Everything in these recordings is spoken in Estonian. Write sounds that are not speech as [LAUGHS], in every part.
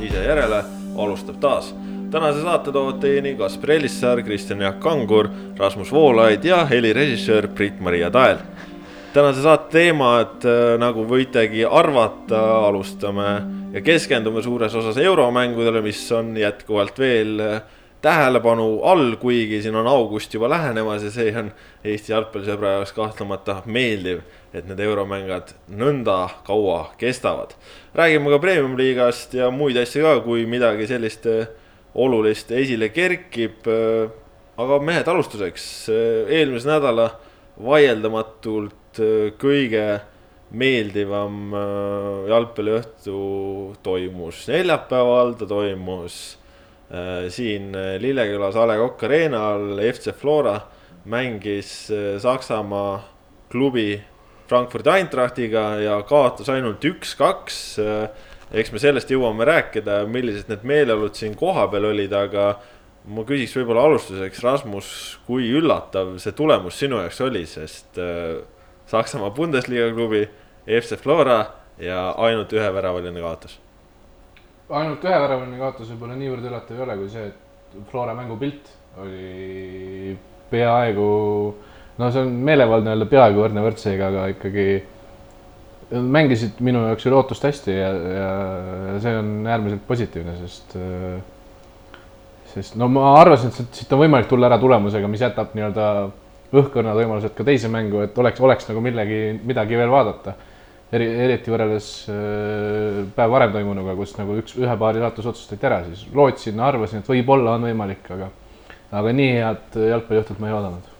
ise järele alustab taas. tänase saate toovad teieni Kaspar Ellissaar, Kristjan Jaak Kangur, Rasmus Voolaid ja helirežissöör Brit-Maria Tael. tänase saate teemad, äh, nagu võitegi arvata, alustame ja keskendume suures osas euromängudele, mis on jätkuvalt veel äh, tähelepanu all, kuigi siin on august juba lähenemas ja see on Eesti jalgpallisõbra jaoks kahtlemata meeldiv, et need euromängud nõnda kaua kestavad. räägime ka premium-liigast ja muid asju ka, kui midagi sellist äh, olulist esile kerkib. Äh, aga mehed, alustuseks, äh, eelmise nädala vaieldamatult kõige meeldivam jalgpalliõhtu toimus neljapäeval, ta toimus siin Lillekülas A Le Coq Arena'l FC Flora mängis Saksamaa klubi Frankfurdi Eintrachtiga ja kaotas ainult üks-kaks. eks me sellest jõuame rääkida, millised need meeleolud siin kohapeal olid, aga ma küsiks võib-olla alustuseks, Rasmus, kui üllatav see tulemus sinu jaoks oli, sest Saksamaa Bundesliga klubi, FC Flora ja ainult üheväravaline kaotus ainult ühe väravaline kaotus võib-olla niivõrd üllatav ei ole, kui see, et Flora mängupilt oli peaaegu, no see on meelevaldne öelda peaaegu võrdne võrdsega, aga ikkagi mängisid minu jaoks üle ootust hästi ja, ja, see on äärmiselt positiivne, sest sest no ma arvasin, et siit on võimalik tulla ära tulemusega, mis jätab nii-öelda õhkõrnad võimalused ka teise mängu, et oleks, oleks nagu millegi, midagi veel vaadata eri, eriti võrreldes äh, päev varem toimunuga, kus nagu üks, ühe paari saatus otsustati ära, siis lootsin, arvasin, et võib-olla on võimalik, aga aga nii head jalgpalliõhtut ma ei oodanud.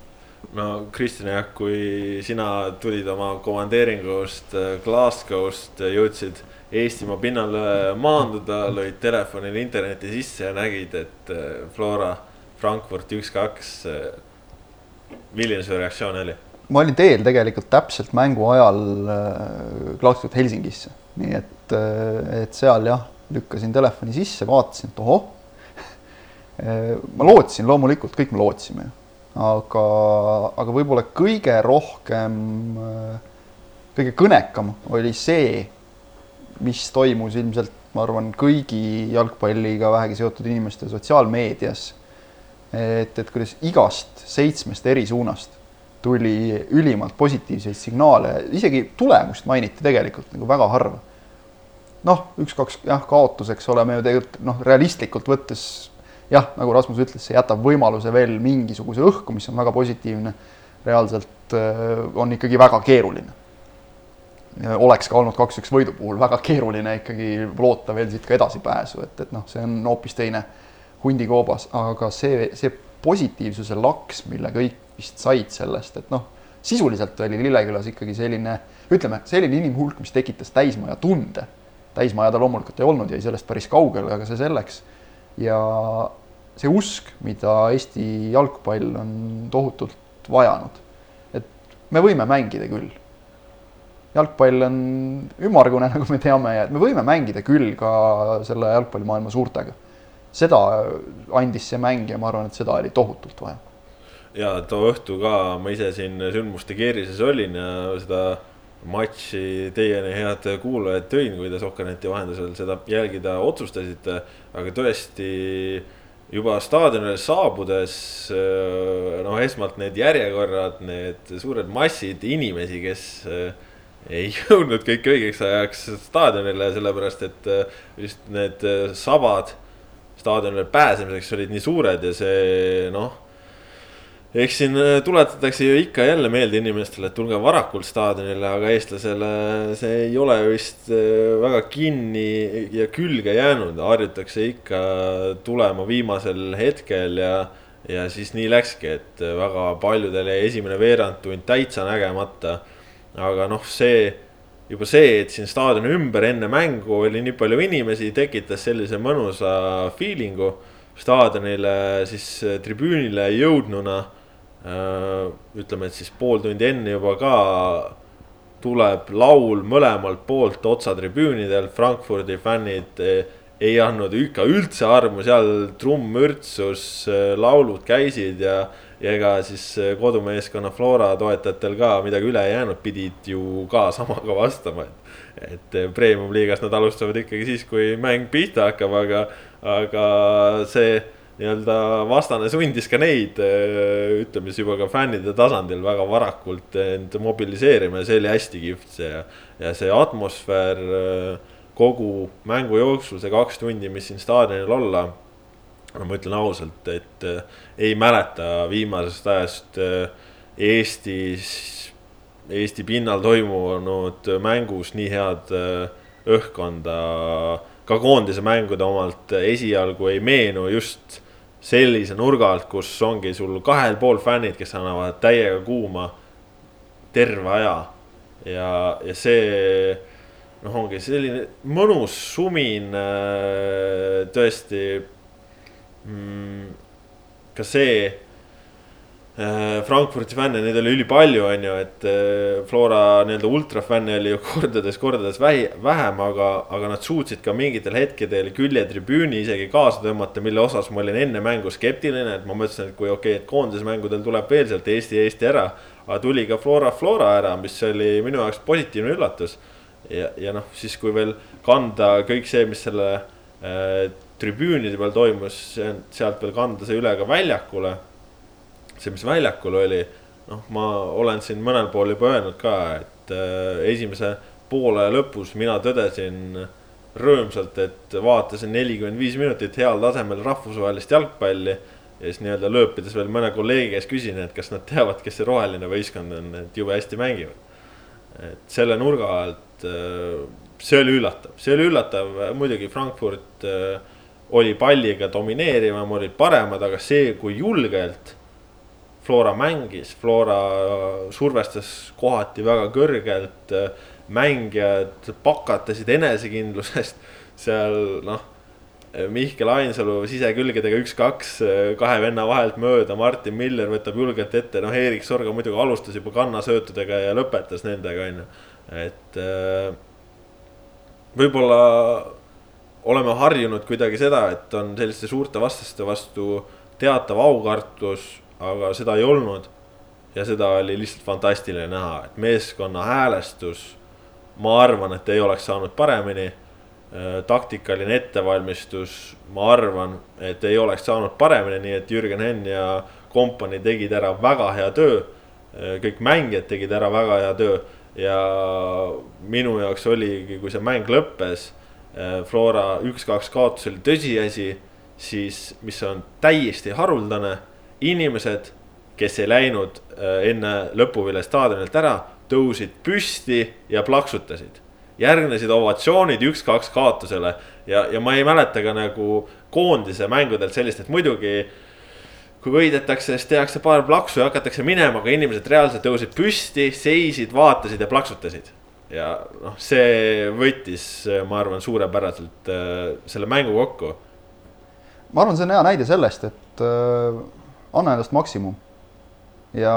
No Kristjan jah, kui sina tulid oma komandeeringust äh, Glasgow'st, jõudsid Eestimaa pinnale maanduda, lõid telefonil interneti sisse ja nägid, et äh, Flora Frankfurt üks-kaks. milline su reaktsioon oli? ma olin teel tegelikult täpselt mängu ajal Glasgow'st äh, Helsingisse, nii et, äh, et seal jah, lükkasin telefoni sisse, vaatasin, et ohoh. [LAUGHS] Äh, ma lootsin loomulikult, kõik me lootsime, aga, aga võib-olla kõige rohkem, kõige kõnekam oli see, mis toimus ilmselt, ma arvan, kõigi jalgpalliga vähegi seotud inimeste sotsiaalmeedias. et, et kuidas igast seitsmest eri suunast tuli ülimalt positiivseid signaale, isegi tulemust mainiti tegelikult nagu väga harva. noh, üks-kaks jah, kaotuseks oleme ju tegelikult noh, realistlikult võttes jah, nagu Rasmus ütles, see jätab võimaluse veel mingisuguse õhku, mis on väga positiivne. reaalselt äh, on ikkagi väga keeruline. oleks ka olnud kaks-üks võidu puhul väga keeruline ikkagi loota veel siit ka edasipääsu, et, et noh, see on hoopis teine hundikoobas, aga see, see positiivsuse laks, mille kõik vist said sellest, et noh, sisuliselt oli Lillekülas ikkagi selline, ütleme, selline inimhulk, mis tekitas täismaja tunde. täismaja ta loomulikult ei olnud, jäi sellest päris kaugele, aga see selleks. Ja see usk, mida Eesti jalgpall on tohutult vajanud, et me võime mängida küll. jalgpall on ümmargune, [LAUGHS] nagu me teame, ja et me võime mängida küll ka selle jalgpallimaailma suurtega. seda andis see mäng ja ma arvan, et seda oli tohutult vaja ja too õhtu ka ma ise siin sündmuste keerises olin ja seda matši teieni, head kuulajad, tõin, kui te Sokkerneti vahendusel seda jälgida otsustasite. aga tõesti juba staadionile saabudes, noh, esmalt need järjekorrad, need suured massid inimesi, kes ei [LAUGHS] jõudnud kõik õigeks ajaks staadionile, sellepärast et just need sabad staadionile pääsemiseks olid nii suured ja see noh eks siin äh, tuletatakse ju ikka jälle meelde inimestele, et tulge varakult staadionile, aga eestlasele see ei ole vist äh, väga kinni ja külge jäänud, harjutakse ikka tulema viimasel hetkel ja. ja siis nii läkski, et väga paljudel jäi esimene veerandtund täitsa nägemata. aga noh, see juba see, et siin staadioni ümber enne mängu oli nii palju inimesi, tekitas sellise mõnusa feeling'u staadionile, siis tribüünile jõudnuna Äh, ütleme, et siis pool tundi enne juba ka tuleb laul mõlemalt poolt otsatribüünidel, Frankfurdi fännid eh, ei andnud ikka üldse armu, seal trumm mürtsus, eh, laulud käisid ja. ja ega siis kodumeeskonna Flora toetajatel ka midagi üle ei jäänud, pidid ju ka samaga vastama, et. et premium-liigas nad alustavad ikkagi siis, kui mäng pihta hakkab, aga, aga see nii-öelda vastane sundis ka neid, ütleme siis juba ka fännide tasandil väga varakult end mobiliseerima ja see oli hästi kihvt see ja, see atmosfäär kogu mängu jooksul, see kaks tundi, mis siin staadionil olla no ma ütlen ausalt, et ei mäleta viimasest ajast Eestis, Eesti pinnal toimunud mängus nii head õhkkonda. ka koondise mängude omalt esialgu ei meenu just sellise nurga alt, kus ongi sul kahel pool fännid, kes annavad täiega kuuma terve aja. ja, ja see noh, ongi selline mõnus sumin tõesti Mm, ka see äh, Frankfurdi fänne, neid oli ülipalju, on ju, et äh, Flora nii-öelda ultrafänne oli ju [LAUGHS] kordades, kordades vähi, vähem, aga, aga nad suutsid ka mingitel hetkedel küljetribüüni isegi kaasa tõmmata, mille osas ma olin enne mängu skeptiline, et ma mõtlesin, et kui okei okay,, et koondismängudel tuleb veel sealt Eesti, Eesti ära. aga tuli ka Flora, Flora ära, mis oli minu jaoks positiivne üllatus. ja, ja noh, siis kui veel kanda kõik see, mis selle äh, tribüünide peal toimus, sealt veel kanda see üle ka väljakule. See, mis väljakul oli, noh, ma olen siin mõnel pool juba öelnud ka, et äh, esimese poole lõpus mina tõdesin rõõmsalt, et vaatasin nelikümmend viis minutit heal tasemel rahvusvahelist jalgpalli. ja siis nii-öelda lööpides veel mõne kolleegi käest küsin, et kas nad teavad, kes see roheline võistkond on, et jube hästi mängivad. et selle nurga alt, äh, see oli üllatav, see oli üllatav, muidugi Frankfurt äh, oli palliga domineerivam, olid paremad, aga see, kui julgelt Flora mängis, Flora survestas kohati väga kõrgelt. mängijad pakatasid enesekindlusest seal noh. Mihkel Ainsalu sisekülgedega üks-kaks kahe venna vahelt mööda, Martin Miller võtab julgelt ette, noh, Erik Sorga muidugi alustas juba kannasöötudega ja lõpetas nendega, on ju. et võib-olla oleme harjunud kuidagi seda, et on selliste suurte vastaste vastu teatav aukartus, aga seda ei olnud. ja seda oli lihtsalt fantastiline näha, et meeskonna häälestus, ma arvan, et ei oleks saanud paremini. Äh, taktikaline ettevalmistus, ma arvan, et ei oleks saanud paremini, nii et Jürgen Henn ja kompanii tegid ära väga hea töö. Äh, kõik mängijad tegid ära väga hea töö ja minu jaoks oligi, kui see mäng lõppes Äh, Flora üks-kaks kaotus oli tõsiasi, siis mis on täiesti haruldane, inimesed, kes ei läinud äh, enne lõpuvile staadionilt ära, tõusid püsti ja plaksutasid. järgnesid ovatsioonid üks-kaks kaotusele ja, ja ma ei mäleta ka nagu koondise mängudelt sellist, et muidugi kui võidetakse, siis tehakse paar plaksu ja hakatakse minema, aga inimesed reaalselt tõusid püsti, seisid, vaatasid ja plaksutasid ja noh, see võttis, ma arvan, suurepäraselt äh, selle mängu kokku. ma arvan, see on hea näide sellest, et äh, anna endast maksimum. ja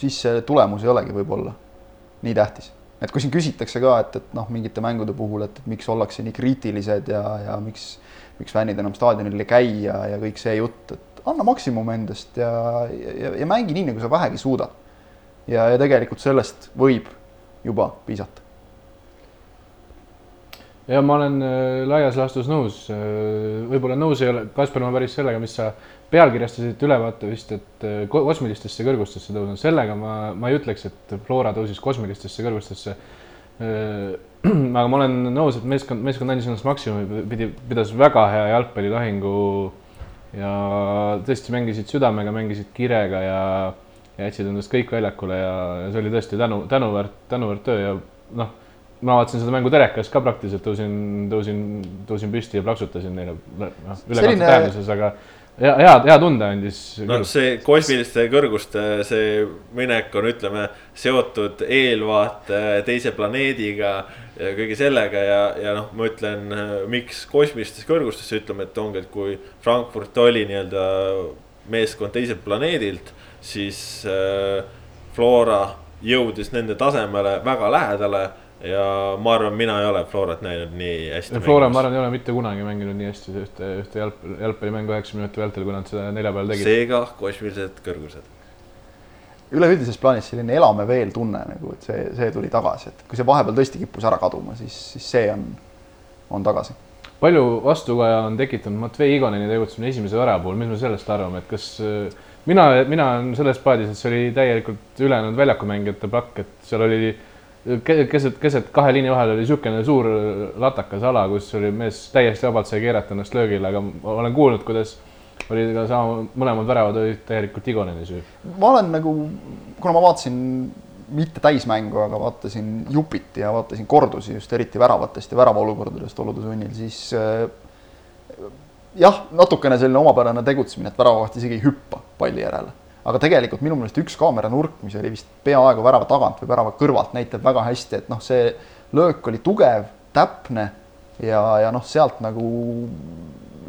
siis see tulemus ei olegi võib-olla nii tähtis. et kui siin küsitakse ka, et, et noh, mingite mängude puhul, et, miks ollakse nii kriitilised ja, ja miks, miks fännid enam staadionil ei käi ja, ja kõik see jutt, et anna maksimum endast ja, ja, ja mängi nii, nagu sa vähegi suudad. ja, ja tegelikult sellest võib juba piisata. Ja ma olen äh, laias laastus nõus, äh, võib-olla nõus ei ole, Kaspar, ma päris sellega, mis sa pealkirjastasid ülevaate vist, et äh, kosmilistesse kõrgustesse tõusnud, sellega ma, ma ei ütleks, et Flora tõusis kosmilistesse kõrgustesse. [CLEARS THROAT] aga ma olen nõus, et meeskond, meeskond andis ennast maksimumi, pidi, pidas väga hea jalgpallilahingu ja tõesti mängisid südamega, mängisid kirega ja jätsid endast kõik väljakule ja, ja see oli tõesti tänu, tänuväärt, tänuväärt töö ja noh, ma vaatasin seda mängu telekast ka praktiliselt, tõusin, tõusin, tõusin püsti ja plaksutasin neile noh, Selline... tähenduses, aga hea, hea, hea tunde andis. no see kosmiliste kõrguste see minek on, ütleme, seotud eelvaate teise planeediga ja kõige sellega ja, ja noh, ma ütlen, miks kosmilistesse kõrgustesse ütleme, et ongi, et kui Frankfurt oli nii-öelda meeskond teiselt planeedilt siis äh, Flora jõudis nende tasemele väga lähedale. Ja ma arvan, mina ei ole Florat näinud nii hästi. Flora, ma arvan, ei ole mitte kunagi mänginud nii hästi ühte, ühte jalgpalli, jalgpallimängu üheksa minuti vältel, kui nad seda neljapäeval tegid. seega kosmilised kõrgused. üleüldises plaanis selline elame veel tunne nagu, et see, see tuli tagasi, et kui see vahepeal tõesti kippus ära kaduma, siis, siis see on, on tagasi. palju vastukaja on tekitanud Matvei Igoneni tegutsemine esimese värava puhul, mis me sellest arvame, et kas mina, mina olen selles paadis, et see oli täielikult ülejäänud väljakumängijate plakk, et seal oli keset, keset kahe liini vahel oli niisugune suur latakas ala, kus oli mees täiesti vabalt sai keerata ennast löögile, aga ma olen kuulnud, kuidas oli ka sama, mõlemad väravad olid täielikult Igoneni süü. ma olen nagu, kuna ma vaatasin mitte täismängu, aga vaatasin jupiti ja vaatasin kordusi just eriti väravatest ja väravaolukordadest olude sunnil, siis äh, jah, natukene selline omapärane tegutsemine, et väravavaht isegi ei hüppa palli järele aga tegelikult minu meelest üks kaameranurk, mis oli vist peaaegu värava tagant või värava kõrvalt, näitab väga hästi, et noh, see löök oli tugev, täpne ja, ja noh, sealt nagu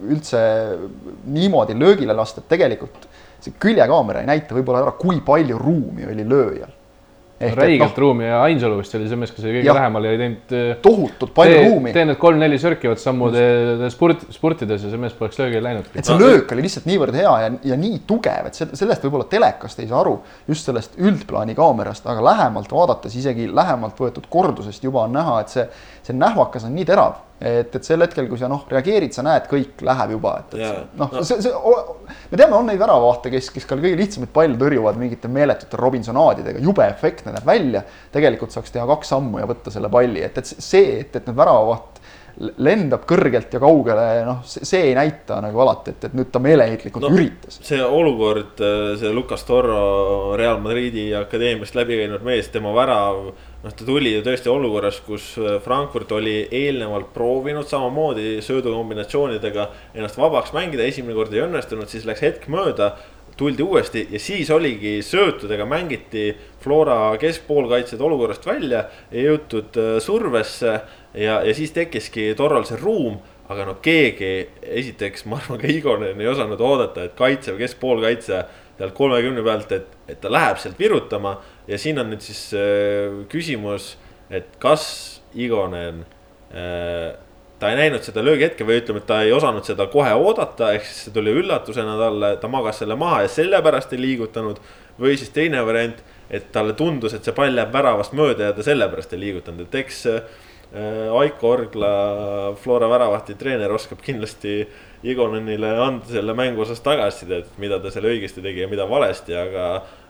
üldse niimoodi löögile lasta, et tegelikult see küljekaamera ei näita võib-olla ära, kui palju ruumi oli lööjal räigelt no, ruumi ja Ainsalu vist oli see mees, kes oli kõige lähemal ja ei teinud. Äh, tohutult palju tee, ruumi. tee need kolm-neli sörkivat sammu spurt, spurtides ja see mees poleks löögile läinud. et see löök oli lihtsalt niivõrd hea ja, ja nii tugev, et sellest võib-olla telekast ei saa aru, just sellest üldplaani kaamerast, aga lähemalt vaadates, isegi lähemalt võetud kordusest juba on näha, et see, see nähvakas on nii terav et, et sel hetkel, kui sa noh, reageerid, sa näed, kõik läheb juba, et, et noh no., see, see, me teame, on neid väravavahte, kes, kes ka kõige lihtsamaid palle tõrjuvad mingite meeletute Robinsonaadidega, jube efektne näeb välja. tegelikult saaks teha kaks sammu ja võtta selle palli, et, et see, et, et need väravavaht lendab kõrgelt ja kaugele, noh, see ei näita nagu alati, et, et nüüd ta meeleheitlikult no, üritas. see olukord, see Lucas Torro Real Madridi akadeemiast läbi käinud mees, tema värav noh, ta tuli ju tõesti olukorras, kus äh, Frankfurt oli eelnevalt proovinud samamoodi söödukombinatsioonidega ennast vabaks mängida, esimene kord ei õnnestunud, siis läks hetk mööda. tuldi uuesti ja siis oligi söötudega mängiti Flora keskpoolkaitsjad olukorrast välja, ei jõutud äh, survesse ja, ja siis tekkiski Torral see ruum aga no keegi, esiteks ma arvan ka Igonen ei osanud oodata, et kaitsev keskpoolkaitse sealt kolmekümne pealt, et, et ta läheb sealt virutama. ja siin on nüüd siis äh, küsimus, et kas Igonen äh,, ta ei näinud seda löögihetke või ütleme, et ta ei osanud seda kohe oodata, ehk siis see tuli üllatusena talle, ta magas selle maha ja sellepärast ei liigutanud. või siis teine variant, et talle tundus, et see pall jääb väravast mööda ja ta sellepärast ei liigutanud, et eks äh, Aiko Orgla, Flora väravahti treener oskab kindlasti Igonenile anda selle mängu osas tagasisidet, mida ta seal õigesti tegi ja mida valesti, aga,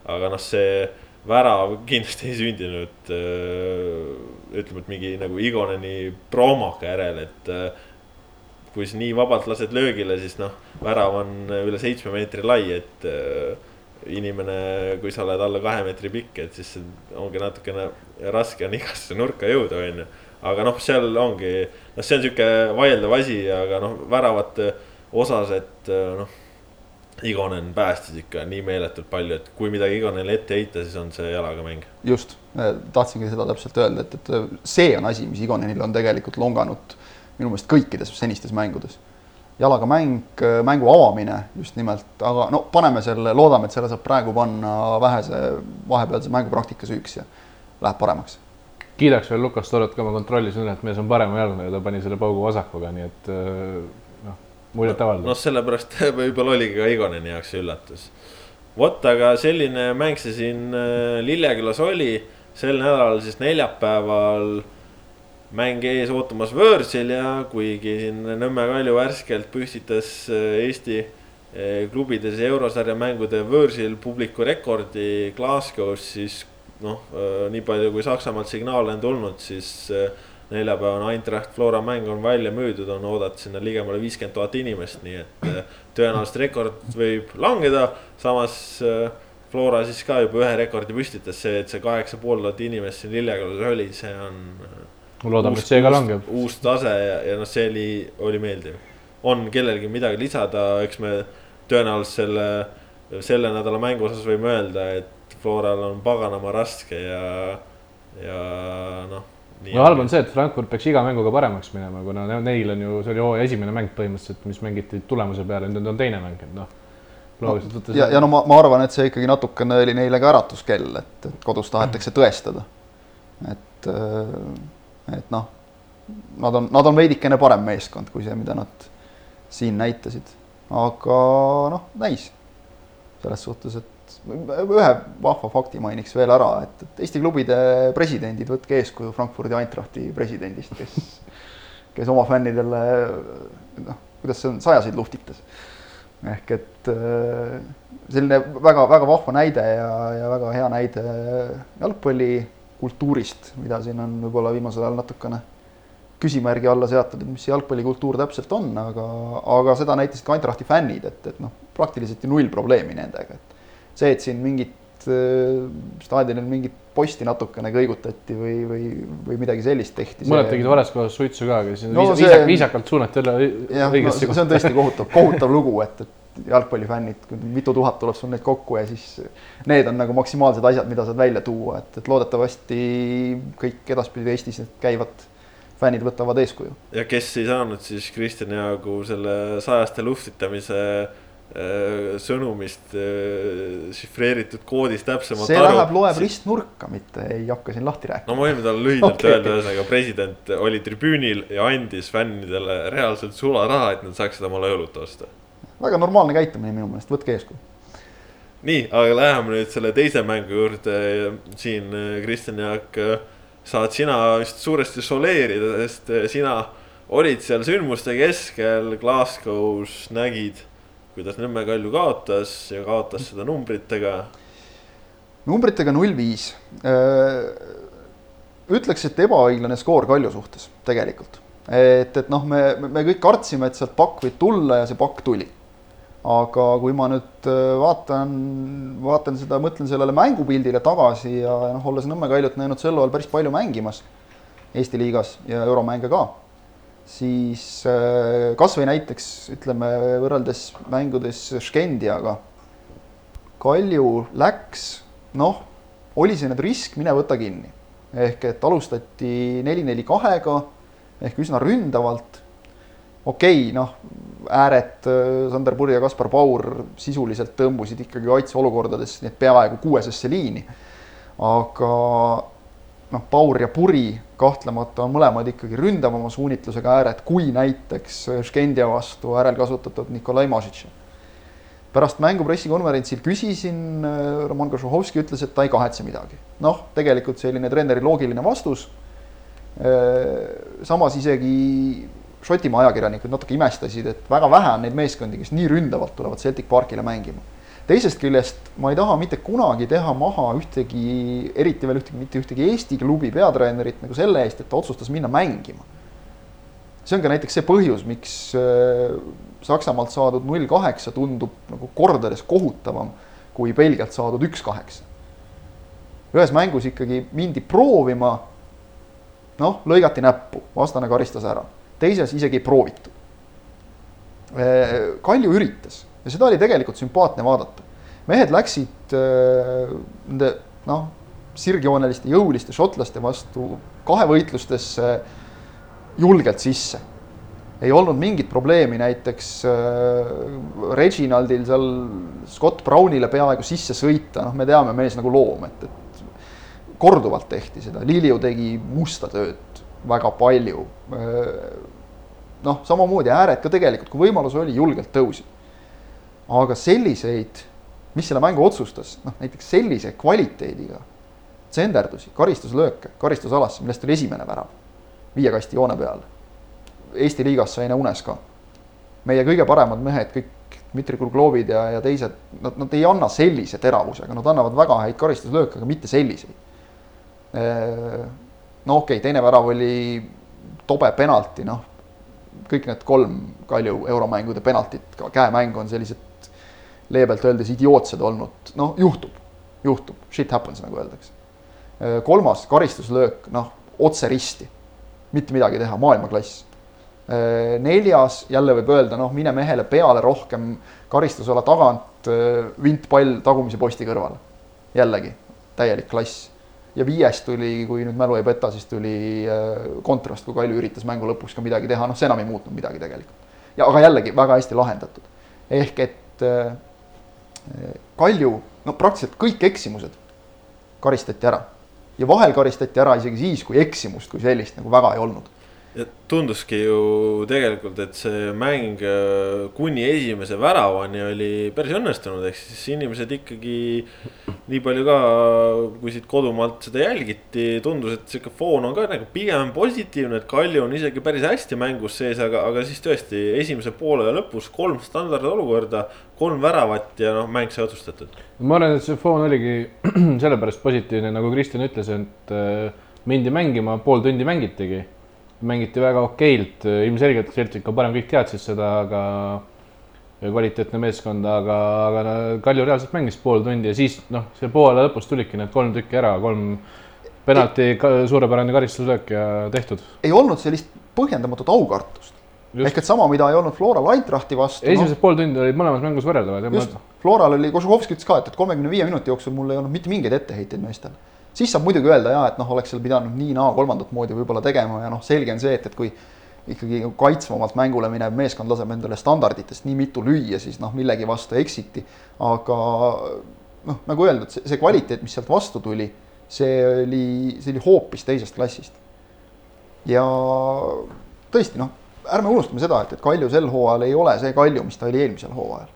aga noh, see värav kindlasti ei sündinud ütleme, et mingi nagu Igoneni promoka järel, et kui sa nii vabalt lased löögile, siis noh, värav on üle seitsme meetri lai, et inimene, kui sa oled alla kahe meetri pikk, et siis ongi natukene raske on igasse nurka jõuda, on ju. Aga noh, seal ongi, noh, see on sihuke vaieldav asi, aga noh, väravate osas, et äh, noh. Igonen päästis ikka nii meeletult palju, et kui midagi Igonenile ette heita, siis on see jalaga mäng. just, tahtsingi seda täpselt öelda, et, et see on asi, mis Igonenil on tegelikult longanud minu meelest kõikides senistes mängudes. jalaga mäng, mängu avamine just nimelt, aga no paneme selle, loodame, et selle saab praegu panna vähese vahepealse mängupraktika süüks ja läheb paremaks kiidaks veel Lukas Torot ka, ma kontrollisin üle, et mees on paremajalgne ja ta pani selle paugu vasakuga, nii et muljetavaldav. noh, sellepärast [LAUGHS] võib-olla oligi ka Igoneni jaoks see üllatus. vot, aga selline mäng see siin äh, Lillekülas oli, sel nädalal siis neljapäeval mäng ees ootamas võõrsil ja kuigi siin Nõmme Kalju värskelt püstitas äh, Eesti äh, klubides eurosarja mängude võõrsil publiku rekordi Glasgow's, siis noh, nii palju kui Saksamaalt signaale on tulnud, siis neljapäevane Eintracht Flora mäng on välja müüdud, on oodata sinna ligemale viiskümmend tuhat inimest, nii et äh, tõenäoliselt rekord võib langeda. samas äh, Flora siis ka juba ühe rekordi püstitas, see, et see kaheksa pool tuhat inimest siin Lillekülas oli, see on. loodame, et see ka langeb. uus tase ja, ja noh, see oli, oli meeldiv. on kellelgi midagi lisada, eks me tõenäoliselt selle, selle nädala mängu osas võime öelda, et Floral on paganama raske ja, ja noh no halb on see, et Frankfurt peaks iga mänguga paremaks minema, kuna neil on ju, see oli hooaja esimene mäng põhimõtteliselt, mis mängiti tulemuse peale, nüüd on teine mäng, et noh. No, ja, ja no ma, ma arvan, et see ikkagi natukene oli neile ka äratuskell, et, et kodus tahetakse tõestada. et et, et noh, nad on, nad on veidikene parem meeskond kui see, mida nad siin näitasid. aga noh, näis selles suhtes, et ühe vahva fakti mainiks veel ära, et, et Eesti klubide presidendid, võtke eeskuju Frankfurdi Eintrachti presidendist, kes, kes oma fännidele noh, kuidas see on, sajasid luhtitas. ehk et selline väga-väga vahva näide ja, ja väga hea näide jalgpallikultuurist, mida siin on võib-olla viimasel ajal natukene küsimärgi alla seatud, et mis see jalgpallikultuur täpselt on, aga, aga seda näitasid ka Eintrachti fännid, et, et noh, praktiliselt ju null probleemi nendega, et see, et siin mingit äh, staadionil mingit posti natukene kõigutati või, või, või midagi sellist tehti. mõned tegid vales kohas suitsu ka, aga siis no, viisak, see... viisakalt suunati jälle õigesse kohta. see on tõesti kohutav, kohutav lugu, et, et jalgpallifännid, mitu tuhat tuleb sul neid kokku ja siis need on nagu maksimaalsed asjad, mida saad välja tuua, et, et loodetavasti kõik edaspidi Eestis käivad fännid võtavad eeskuju. ja kes ei saanud siis Kristjan Jaagu selle sajaste luhtitamise Äh, sõnumist äh, šifreeritud koodist täpsemalt see aru. läheb, loeb ristnurka, mitte ei hakka siin lahti rääkima. no ma võin talle lühidalt okay, öelda, ühesõnaga president oli tribüünil ja andis fännidele reaalselt sularaha, et nad saaksid omale õlut osta. väga normaalne käitumine minu meelest, võtke eeskuju. nii, aga läheme nüüd selle teise mängu juurde, siin Kristjan Jaak, saad sina vist suuresti soleerida, sest sina olid seal sündmuste keskel Glasgow's, nägid kuidas Nõmme Kalju kaotas ja kaotas seda numbritega? numbritega null viis. Äh, ütleks, et ebaõiglane skoor Kalju suhtes tegelikult. et, et noh, me, me kõik kartsime, et sealt pakk võib tulla ja see pakk tuli. aga kui ma nüüd äh, vaatan, vaatan seda, mõtlen sellele mängupildile tagasi ja noh, olles Nõmme Kaljut näinud sel ajal päris palju mängimas Eesti liigas ja euromänge ka siis äh, kasvõi näiteks ütleme, võrreldes mängudes Škendiaga, Kalju läks, noh, oli see nüüd risk, mine võta kinni. ehk et alustati neli-neli kahega ehk üsna ründavalt. okei okay,, noh, ääred äh, Sander Purje ja Kaspar Paur sisuliselt tõmbusid ikkagi kaitseolukordades need peaaegu kuuesesse liini. aga noh, Paur ja Puri kahtlemata on mõlemad ikkagi ründavama suunitlusega ääred kui näiteks Škendia vastu äärel kasutatud Nikolai Mažitš. pärast mängu pressikonverentsil küsisin, äh, Roman Košuhovski ütles, et ta ei kahetse midagi. noh, tegelikult selline treeneri loogiline vastus. Äh, samas isegi Šotimaa ajakirjanikud natuke imestasid, et väga vähe on neid meeskondi, kes nii ründavalt tulevad Celtic Parkile mängima teisest küljest ma ei taha mitte kunagi teha maha ühtegi, eriti veel ühtegi, mitte ühtegi Eesti klubi peatreenerit nagu selle eest, et ta otsustas minna mängima. see on ka näiteks see põhjus, miks äh, Saksamaalt saadud null kaheksa tundub nagu kordades kohutavam kui Belgialt saadud üks kaheksa. ühes mängus ikkagi mindi proovima, noh, lõigati näppu, vastane karistas ära, teises isegi ei proovitud. Äh, Kalju üritas ja seda oli tegelikult sümpaatne vaadata. mehed läksid äh, nende noh, sirgjooneliste jõuliste šotlaste vastu kahevõitlustesse julgelt sisse. ei olnud mingit probleemi näiteks äh, Reginaldil seal Scott Brownile peaaegu sisse sõita, noh, me teame, mees nagu loom, et, et korduvalt tehti seda, Liliu tegi musta tööd väga palju. Äh, noh, samamoodi ääred ka tegelikult, kui võimalus oli, julgelt tõusid aga selliseid, mis selle mängu otsustas, noh näiteks sellise kvaliteediga tsenderdusi, karistuslööke karistusalasse, millest oli esimene värav viie kasti joone peal. Eesti liigas sai unes ka. meie kõige paremad mehed, kõik Dmitri Kurglovid ja, ja teised, nad, nad ei anna sellise teravusega, nad annavad väga häid karistuslööke, aga mitte selliseid. no okei okay,, teine värav oli tobe penalti, noh, kõik need kolm Kalju euromängude penaltit, käemäng on sellised leebelt öeldes idiootsed olnud, noh, juhtub, juhtub, shit happens, nagu öeldakse. Äh, kolmas karistuslöök, noh, otse risti, mitte midagi teha, maailmaklass. Äh, neljas, jälle võib öelda, noh, mine mehele peale rohkem, karistusala tagant, äh, vintpall tagumise posti kõrvale. jällegi, täielik klass. ja viies tuli, kui nüüd mälu ei peta, siis tuli kontrast, kui Kalju üritas mängu lõpuks ka midagi teha, noh, see enam ei muutnud midagi tegelikult. ja aga jällegi väga hästi lahendatud. ehk et Kalju, no praktiliselt kõik eksimused karistati ära. ja vahel karistati ära isegi siis, kui eksimust kui sellist nagu väga ei olnud tunduski ju tegelikult, et see mäng äh, kuni esimese väravani oli päris õnnestunud, ehk siis inimesed ikkagi nii palju ka, kui siit kodumaalt seda jälgiti, tundus, et sihuke foon on ka nagu pigem positiivne, et Kalju on isegi päris hästi mängus sees, aga, aga siis tõesti esimese poole lõpus kolm standardolukorda, kolm väravat ja noh, mäng sai otsustatud. ma arvan, et see foon oligi [CLEARS THROAT] sellepärast positiivne, nagu Kristjan ütles, et äh, mindi mängima, pool tundi mängitigi mängiti väga okeilt, ilmselgelt Celtic on parem, kõik teadsid seda, aga kvaliteetne meeskond, aga, aga Kalju reaalselt mängis pool tundi ja siis noh, see poole lõpus tulidki need kolm tükki ära, kolm penalti, suurepärane karistuslöök ja tehtud. ei olnud sellist põhjendamatut aukartust. ehk et sama, mida ei olnud Flora Eintrachti vastu. esimesed no, pool tundi olid mõlemas mängus võrreldavad. just, Floral oli, Kožuhovski ütles ka, et, et kolmekümne viie minuti jooksul mul ei olnud mitte mingeid etteheiteid meestel siis saab muidugi öelda ja et noh, oleks seal pidanud nii-naa kolmandat moodi võib-olla tegema ja noh, selge on see, et, et kui ikkagi kaitsvamalt mängule minev meeskond laseb endale standarditest nii mitu lüüa, siis noh, millegi vastu eksiti. aga noh, nagu öeldud, see, see kvaliteet, mis sealt vastu tuli, see oli, see oli hoopis teisest klassist. ja tõesti noh, ärme unustame seda, et, et Kalju sel hooajal ei ole see Kalju, mis ta oli eelmisel hooajal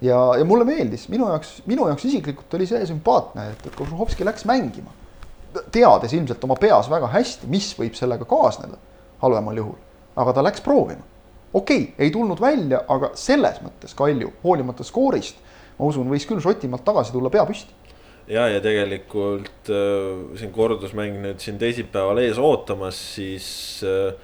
ja, ja mulle meeldis, minu jaoks, minu jaoks isiklikult oli see sümpaatne, et, Kožuhovski läks mängima. teades ilmselt oma peas väga hästi, mis võib sellega kaasneda halvemal juhul, aga ta läks proovima. okei okay,, ei tulnud välja, aga selles mõttes Kalju, hoolimata skoorist, ma usun, võis küll Šotimaalt tagasi tulla pea püsti ja, ja tegelikult äh, siin kordusmäng nüüd siin teisipäeval ees ootamas, siis äh,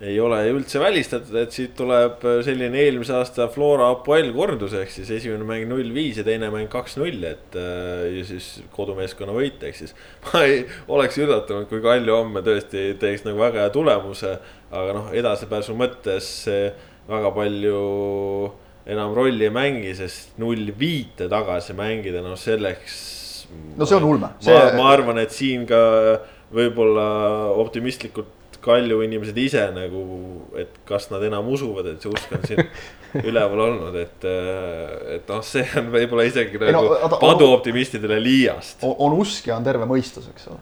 ei ole üldse välistatud, et siit tuleb selline eelmise aasta Flora Apoel kordus, ehk siis esimene mäng null viis ja teine mäng kaks null, et äh, ja siis kodumeeskonna võit, ehk siis. [LAUGHS] ma ei oleks üllatunud, kui Kalju homme tõesti teeks nagu väga hea tulemuse, aga noh, edasipääsu mõttes väga palju enam rolli ei mängi, sest null viite tagasi mängida, noh selleks. no see on ulme see.... ma, ma arvan, et siin ka võib-olla optimistlikult Kalju inimesed ise nagu, et kas nad enam usuvad, et see usk on siin [LAUGHS] üleval olnud, et, et noh, see on võib-olla isegi nagu no, paduoptimistidele liiast. on usk ja on terve mõistus, eks ole.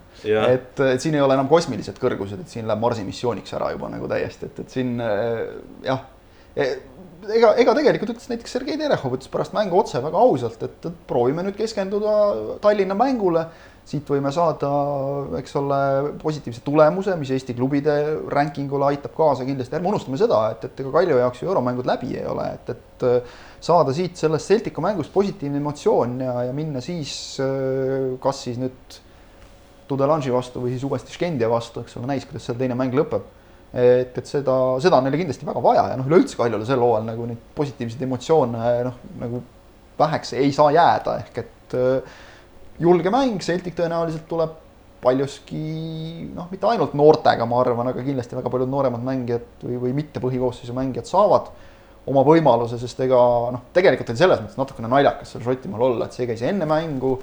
et, et siin ei ole enam kosmilised kõrgused, et siin läheb Marsi missiooniks ära juba nagu täiesti, et, et siin jah e, ega, ega tegelikult ütles näiteks Sergei Terehov ütles pärast mängu otse väga ausalt, et proovime nüüd keskenduda Tallinna mängule siit võime saada, eks ole, positiivse tulemuse, mis Eesti klubide rankingule aitab kaasa kindlasti, ärme unustame seda, et, et ega Kalju jaoks ju euromängud läbi ei ole, et, et äh, saada siit sellest Celticu mängust positiivne emotsioon ja, ja minna siis äh, kas siis nüüd Tudelanži vastu või siis uuesti Škendia vastu, eks ole, näis, kuidas seal teine mäng lõpeb. et, et seda, seda on neile kindlasti väga vaja ja noh, üleüldse Kaljule sel hooajal nagu neid positiivseid emotsioone noh, nagu väheks ei saa jääda, ehk et äh, julge mäng, Celtic tõenäoliselt tuleb paljuski noh, mitte ainult noortega, ma arvan, aga kindlasti väga paljud nooremad mängijad või, või mitte põhikoosseisu mängijad saavad oma võimaluse, sest ega noh, tegelikult oli selles mõttes natukene naljakas seal Šotimaal olla, et see käis enne mängu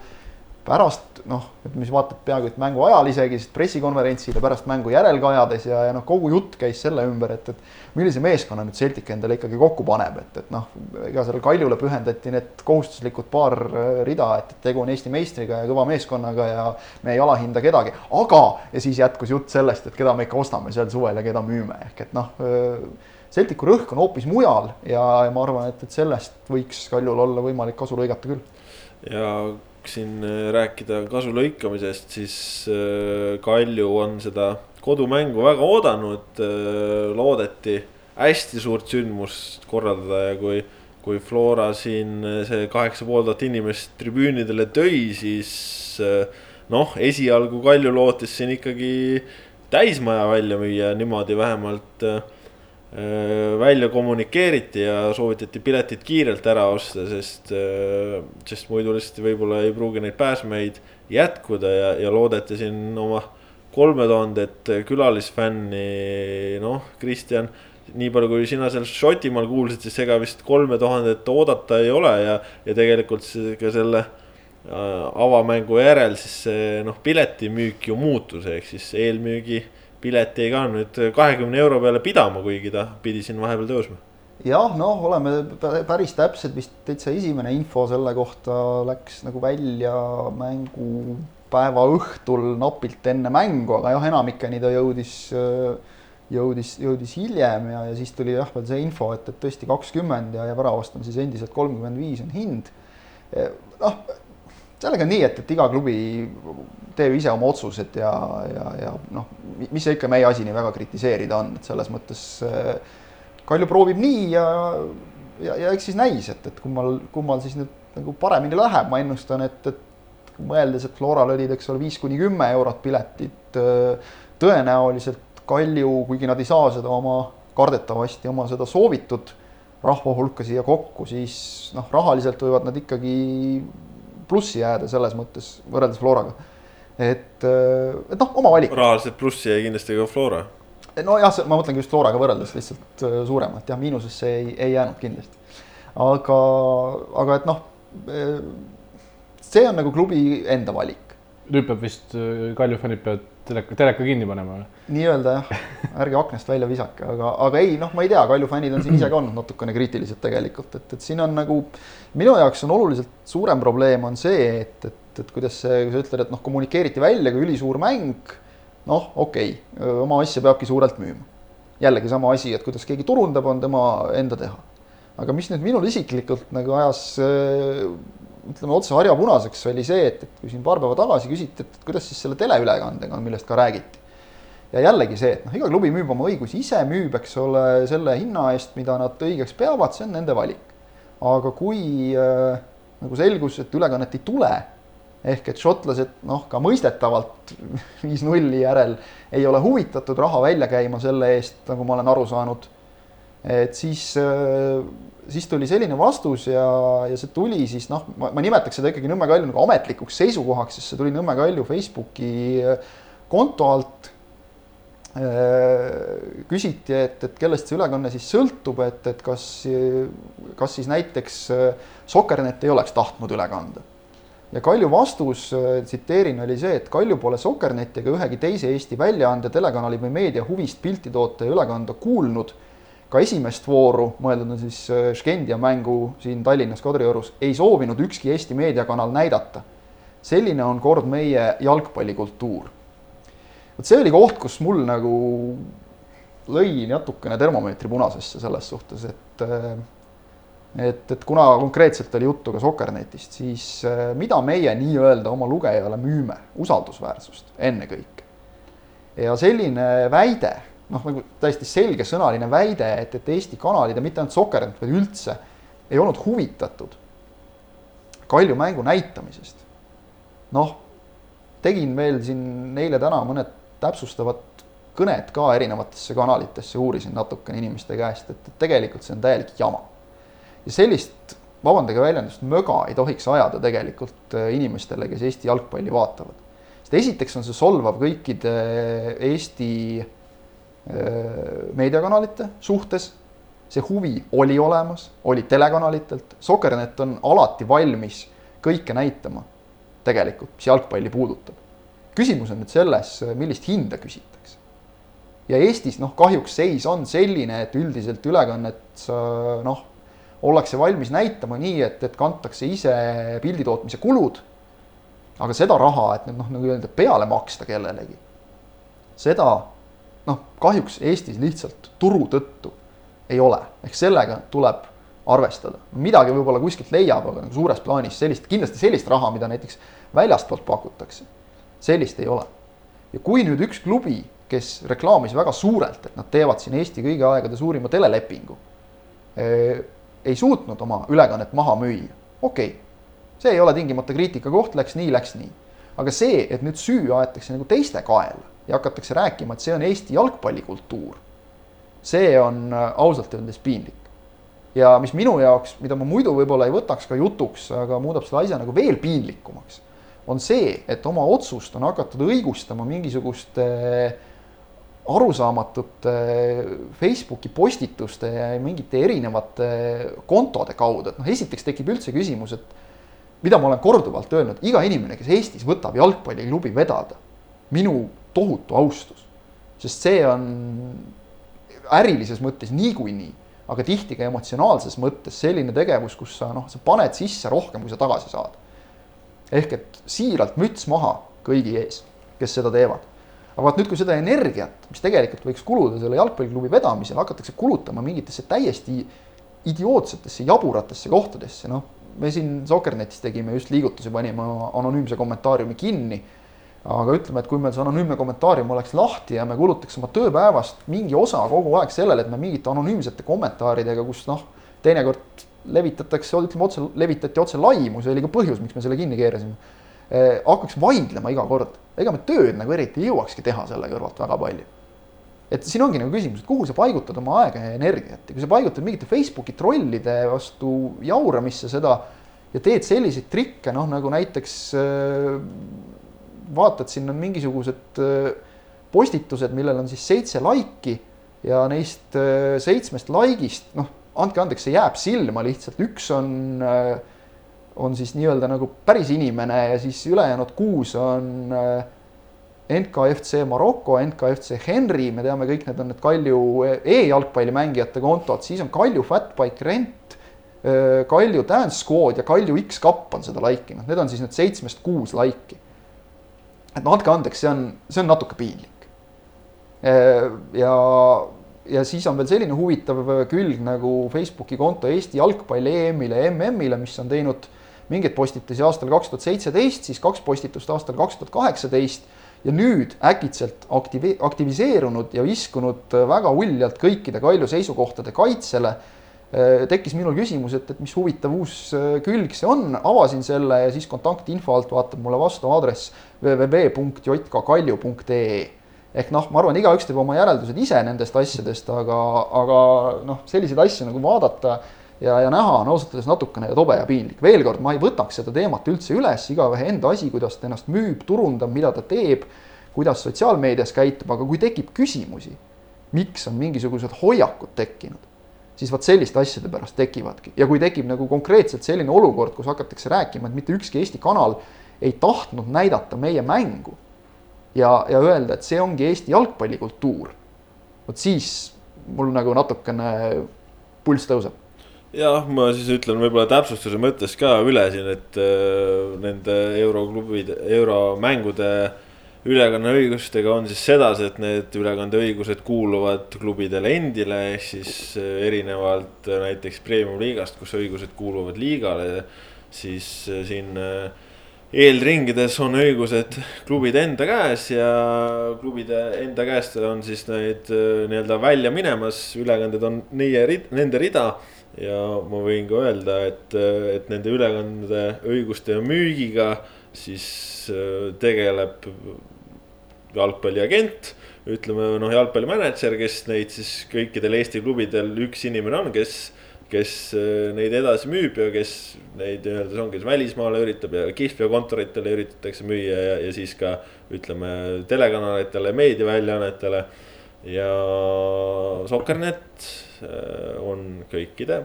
pärast noh, ütleme siis vaatad peaaegu et mängu ajal isegi, siis pressikonverentsil ja pärast mängu järelkajades ja, ja noh, kogu jutt käis selle ümber, et, et millise meeskonna nüüd Celtic endale ikkagi kokku paneb, et, et noh, ega sellele Kaljule pühendati need kohustuslikud paar äh, rida, et tegu on Eesti meistriga ja kõva meeskonnaga ja me ei alahinda kedagi, aga ja siis jätkus jutt sellest, et keda me ikka ostame sel suvel ja keda müüme, ehk et noh äh, Celticu rõhk on hoopis mujal ja, ja ma arvan, et, et sellest võiks Kaljul olla võimalik kasu lõigata küll. ja siin äh, rääkida kasu lõikamisest, siis äh, Kalju on seda kodumängu väga oodanud. Äh, loodeti hästi suurt sündmust korraldada ja kui, kui Flora siin see kaheksa pool tuhat inimest tribüünidele tõi, siis noh, esialgu Kalju lootis siin ikkagi täismaja välja müüa, niimoodi vähemalt Äh, välja kommunikeeriti ja soovitati piletid kiirelt ära osta, sest, äh, sest muidu lihtsalt võib-olla ei pruugi neid pääsmeid jätkuda ja, ja loodeti siin oma kolme tuhandet külalisfänni, noh, Kristjan nii palju, kui sina seal Šotimaal kuulsid, siis ega vist kolme tuhandet oodata ei ole ja, ja tegelikult ka selle äh, avamängu järel siis see noh, piletimüük ju muutus, ehk siis eelmüügi pilet jäi ka nüüd kahekümne euro peale pidama, kuigi ta pidi siin vahepeal tõusma. jah, noh, oleme päris täpsed, vist täitsa esimene info selle kohta läks nagu välja mängu laupäeva õhtul napilt enne mängu, aga jah, enamikeni ta jõudis, jõudis, jõudis hiljem ja, ja siis tuli jah, veel see info, et, et tõesti kakskümmend ja, ja väravast on siis endiselt kolmkümmend viis on hind. noh, sellega on nii, et, et iga klubi teeb ise oma otsused ja, ja, ja noh, mis see ikka meie asi nii väga kritiseerida on, et selles mõttes Kalju proovib nii ja, ja, ja eks siis näis, et, et kummal, kummal siis nüüd nagu paremini läheb, ma ennustan, et, et mõeldes, et Floral olid, eks ole, viis kuni kümme eurot piletid, tõenäoliselt Kalju, kuigi nad ei saa seda oma, kardetavasti oma seda soovitud rahva hulka siia kokku, siis noh, rahaliselt võivad nad ikkagi plussi jääda selles mõttes võrreldes Floraga. et, et noh, oma valik. rahaliselt plussi jäi kindlasti ka Flora. nojah, ma mõtlengi just Floraga võrreldes lihtsalt suuremalt, jah, miinusesse ei, ei jäänud kindlasti. aga, aga et noh see on nagu klubi enda valik. nüüd peab vist, Kalju fännid peavad teleka, teleka kinni panema või? Nii-öelda jah, ärge aknast välja visake, aga, aga ei, noh, ma ei tea, Kalju fännid on siin ise ka olnud natukene kriitilised tegelikult, et, et siin on nagu minu jaoks on oluliselt suurem probleem on see, et, et, et kuidas see, kui sa ütled, et noh, kommunikeeriti välja kui ülisuur mäng, noh, okei okay,, oma asja peabki suurelt müüma. jällegi sama asi, et kuidas keegi turundab, on tema enda teha aga mis nüüd minul isiklikult nagu ajas ütleme otse harja punaseks, oli see, et, et kui siin paar päeva tagasi küsiti, et kuidas siis selle teleülekandega on, millest ka räägiti. Ja jällegi see, et noh, iga klubi müüb oma õigusi ise, müüb, eks ole, selle hinna eest, mida nad õigeks peavad, see on nende valik. aga kui äh, nagu selgus, et ülekannet ei tule, ehk et šotlased noh, ka mõistetavalt [LAUGHS] viis nulli järel ei ole huvitatud raha välja käima selle eest, nagu ma olen aru saanud et siis, äh, siis tuli selline vastus ja, ja see tuli siis noh, ma, ma nimetaks seda ikkagi Nõmme Kalju nagu ametlikuks seisukohaks, sest see tuli Nõmme Kalju Facebooki äh, konto alt. Äh, küsiti, et, et kellest see ülekanne siis sõltub, et, et kas, kas siis näiteks Sokernet ei oleks tahtnud üle kanda ja Kalju vastus, tsiteerin, oli see, et Kalju pole Sokkerneti ega ühegi teise Eesti väljaande, telekanali või meedia huvist pilti toota ja üle kanda kuulnud ka esimest vooru, mõeldud on siis äh, Skendia mängu siin Tallinnas Kadriorus, ei soovinud ükski Eesti meediakanal näidata. selline on kord meie jalgpallikultuur. Vot see oli koht, kus mul nagu lõi natukene termomeetri punasesse selles suhtes, et äh, et, et kuna konkreetselt oli juttu ka Sokkernetist, siis äh, mida meie nii-öelda oma lugejale müüme, usaldusväärsust ennekõike. ja selline väide noh, nagu täiesti selgesõnaline väide, et, et Eesti kanalid ja mitte ainult Sokernet, vaid üldse ei olnud huvitatud Kalju mängu näitamisest. noh, tegin veel siin eile-täna mõned täpsustavad kõned ka erinevatesse kanalitesse, uurisin natukene inimeste käest, et, tegelikult see on täielik jama. ja sellist, vabandage väljendust, möga ei tohiks ajada tegelikult äh, inimestele, kes Eesti jalgpalli vaatavad. sest esiteks on see solvav kõikide Eesti meediakanalite suhtes. see huvi oli olemas, oli telekanalitelt, Sokernet on alati valmis kõike näitama tegelikult, mis jalgpalli puudutab. Küsimus on nüüd selles, millist hinda küsitakse. ja Eestis noh, kahjuks seis on selline, et üldiselt ülekannet noh, ollakse valmis näitama nii, et, et kantakse ise pilditootmise kulud. aga seda raha, et nüüd noh, nagu öelda, peale maksta kellelegi, seda noh, kahjuks Eestis lihtsalt turu tõttu ei ole, ehk sellega tuleb arvestada. midagi võib-olla kuskilt leiab, aga nagu suures plaanis sellist, kindlasti sellist raha, mida näiteks väljastpoolt pakutakse, sellist ei ole. ja kui nüüd üks klubi, kes reklaamis väga suurelt, et nad teevad siin Eesti kõigi aegade suurima telelepingu, eh, ei suutnud oma ülekannet maha müüa, okei okay., see ei ole tingimata kriitika koht, läks nii, läks nii. aga see, et nüüd süü aetakse nagu teiste kaela ja hakatakse rääkima, et see on Eesti jalgpallikultuur. see on äh, ausalt öeldes piinlik. ja mis minu jaoks, mida ma muidu võib-olla ei võtaks ka jutuks, aga muudab selle asja nagu veel piinlikumaks, on see, et oma otsust on hakatud õigustama mingisuguste arusaamatute Facebooki postituste ja mingite erinevate kontode kaudu, et noh, esiteks tekib üldse küsimus, et mida ma olen korduvalt öelnud, iga inimene, kes Eestis võtab jalgpalliklubi vedada, minu tohutu austus. sest see on ärilises mõttes niikuinii, aga tihti ka emotsionaalses mõttes selline tegevus, kus sa noh, sa paned sisse rohkem, kui sa tagasi saad. Ehk et siiralt müts maha kõigi ees, kes seda teevad. aga vaat nüüd, kui seda energiat, mis tegelikult võiks kuluda selle jalgpalliklubi vedamisele, hakatakse kulutama mingitesse täiesti idiootsetesse, jaburatesse kohtadesse, noh, me siin Sokernetis tegime just liigutusi, panime anonüümse kommentaariumi kinni aga ütleme, et kui meil see anonüümne kommentaarium oleks lahti ja me kulutaks oma tööpäevast mingi osa kogu aeg sellele, et me mingite anonüümsete kommentaaridega, kus noh, teinekord levitatakse, ütleme otse, levitati otse laimu, see oli ka põhjus, miks me selle kinni keerasime eh,. hakkaks vaidlema iga kord, ega me tööd nagu eriti ei jõuakski teha selle kõrvalt väga palju. et siin ongi nagu küsimus, et kuhu sa paigutad oma aega ja energiat ja kui sa paigutad mingite Facebooki trollide vastu jauramisse seda ja teed selliseid trikke, noh nagu näiteks äh, vaatad, siin on mingisugused äh, postitused, millel on siis seitse laiki ja neist äh, seitsmest laikist, noh, andke andeks, see jääb silma lihtsalt, üks on, äh, on siis nii-öelda nagu päris inimene ja siis ülejäänud kuus on NKFC Maroko, NKFC Henry, me teame kõik, need on need Kalju e-jalgpallimängijate kontod, siis on Kalju Fatbike Rent, Kalju Dance Squad ja Kalju X-Cup on seda laikinud, need on siis need seitsmest kuus laiki et no andke andeks, see on, see on natuke piinlik. ja, ja siis on veel selline huvitav külg nagu Facebooki konto Eesti jalgpalli EM-ile, MM-ile, mis on teinud mingeid postitusi aastal kaks tuhat seitseteist, siis kaks postitust aastal kaks tuhat kaheksateist. Ja nüüd äkitselt aktivi-, aktiviseerunud ja viskunud väga uljalt kõikide Kalju seisukohtade kaitsele Äh, tekkis minul küsimus, et, et mis huvitav uus äh, külg see on, avasin selle ja siis kontaktinfo alt vaatab mulle vastu aadress www.jkkalju.ee ehk noh, ma arvan, igaüks teeb oma järeldused ise nendest asjadest, aga, aga noh, selliseid asju nagu vaadata ja, ja näha on ausalt öeldes natukene tobe ja piinlik. veel kord, ma ei võtaks seda teemat üldse üles, igaühe enda asi, kuidas ta ennast müüb, turundab, mida ta teeb, kuidas sotsiaalmeedias käitub, aga kui tekib küsimusi, miks on mingisugused hoiakud tekkinud siis vot selliste asjade pärast tekivadki ja kui tekib nagu konkreetselt selline olukord, kus hakatakse rääkima, et mitte ükski Eesti kanal ei tahtnud näidata meie mängu ja, ja öelda, et see ongi Eesti jalgpallikultuur, vot siis mul nagu natukene pulss tõuseb. Jah, ma siis ütlen võib-olla täpsustuse mõttes ka üle siin, et äh, nende euroklubide, euromängude äh, ülekanneõigustega on siis sedasi, et need ülekandeõigused kuuluvad klubidele endile, ehk siis eh, erinevalt eh, näiteks premium-liigast, kus õigused kuuluvad liigale, siis eh, siin eelringides on õigused klubide enda käes ja klubide enda käest on siis need nii-öelda välja minemas, ülekanded on neie, nende rida. Ja ma võin ka öelda, et, et nende ülekandeõiguste müügiga siis tegeleb jalgpalliagent, ütleme noh, jalgpallimänedžer, kes neid siis kõikidel Eesti klubidel üks inimene on, kes, kes äh, neid edasi müüb ja kes neid nii-öelda, see ongi välismaale üritab ja kihlveokontoritele üritatakse müüa ja, ja siis ka ütleme telekanalitele, meediaväljaannetele. ja Soker.net äh, on kõikide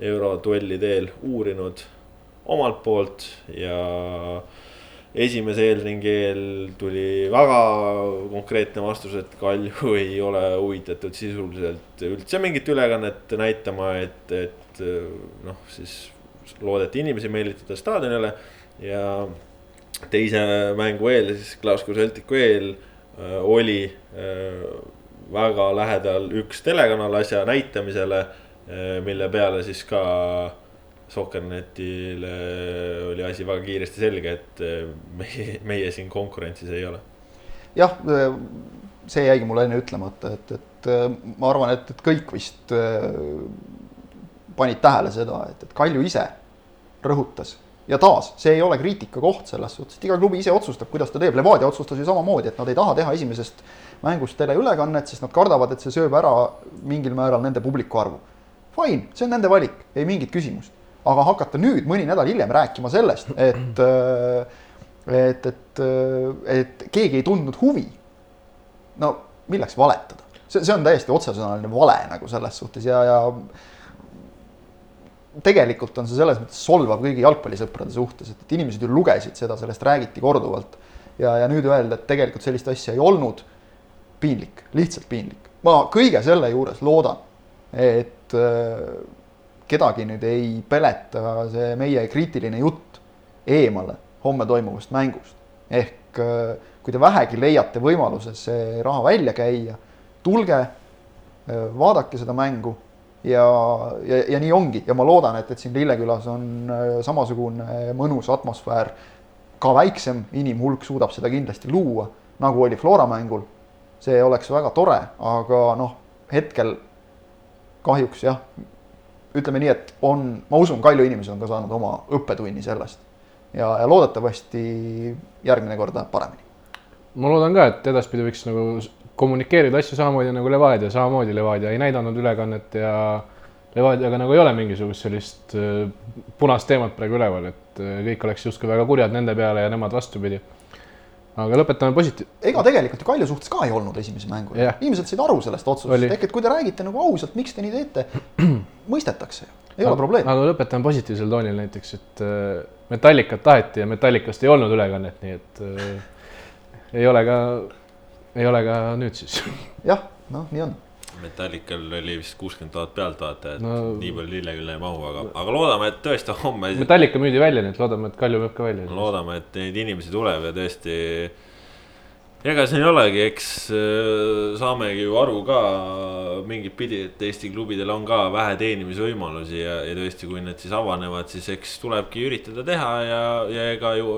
euroduelli teel uurinud omalt poolt ja esimese eelringi eel tuli väga konkreetne vastus, et Kalju [LAUGHS] ei ole huvitatud sisuliselt üldse mingit ülekannet näitama, et, et noh, siis loodeti inimesi meelitada staadionile ja teise mängu eel, siis Glasgow Celticu eel äh, oli äh, väga lähedal üks telekanal asja näitamisele mille peale siis ka Sokkernetile oli asi väga kiiresti selge, et eh, meie, meie siin konkurentsis ei ole. jah, see jäigi mulle enne ütlemata, et, et eh, ma arvan, et, et kõik vist eh, panid tähele seda, et, et Kalju ise rõhutas ja taas, see ei ole kriitika koht selles suhtes, et iga klubi ise otsustab, kuidas ta teeb, Levadia otsustas ju samamoodi, et nad ei taha teha esimesest mängust teleülekannet, sest nad kardavad, et see sööb ära mingil määral nende publiku arvu. Fine, see on nende valik, ei mingit küsimust aga hakata nüüd mõni nädal hiljem rääkima sellest, et, äh, et, et, äh, et keegi ei tundnud huvi. no milleks valetada, see, see on täiesti otsesõnaline vale nagu selles suhtes ja, ja tegelikult on see selles mõttes solvav kõigi jalgpallisõprade suhtes, et, inimesed ju lugesid seda, sellest räägiti korduvalt. ja, ja nüüd öelda, et tegelikult sellist asja ei olnud, piinlik, lihtsalt piinlik. ma kõige selle juures loodan, et äh, kedagi nüüd ei peleta see meie kriitiline jutt eemale homme toimuvast mängust. ehk äh, kui te vähegi leiate võimaluse see raha välja käia, tulge, äh, vaadake seda mängu ja, ja, ja nii ongi ja ma loodan, et, et siin Lillekülas on äh, samasugune mõnus atmosfäär. ka väiksem inimhulk suudab seda kindlasti luua, nagu oli Flora mängul. see oleks väga tore, aga noh, hetkel kahjuks jah, ütleme nii, et on, ma usun, Kalju inimesed on ka saanud oma õppetunni sellest ja, ja loodetavasti järgmine kord läheb paremini. ma loodan ka, et edaspidi võiks nagu kommunikeerida asju samamoodi nagu Levadia, samamoodi Levadia ei näidanud ülekannet ja Levadiaga nagu ei ole mingisugust sellist äh, punast teemat praegu üleval, et äh, kõik oleks justkui väga kurjad nende peale ja nemad vastupidi. aga lõpetame positiiv-. ega tegelikult ju Kalju suhtes ka ei olnud esimese mängu yeah.. inimesed said aru sellest otsusest, ehk et kui te räägite nagu ausalt, miks te nii teete, mõistetakse ju, ei aga, ole probleemi. aga lõpetame positiivsel toonil näiteks, et äh, Metallicat taheti ja Metallicast ei olnud ülekannet, nii et äh, ei ole ka, ei ole ka nüüd siis. [LAUGHS] jah, noh, nii on. Metallical oli vist kuuskümmend tuhat pealtvaatajat no,, nii palju Lillekülla ei mahu, aga, aga loodame, et tõesti homme. Metallica müüdi välja, nii et loodame, et Kalju müüb ka välja. loodame, et neid inimesi tuleb ja tõesti ega siin ei olegi, eks äh, saamegi ju aru ka mingit pidi, et Eesti klubidel on ka vähe teenimisvõimalusi ja, ja tõesti, kui need siis avanevad, siis eks tulebki üritada teha ja, ja ega ju.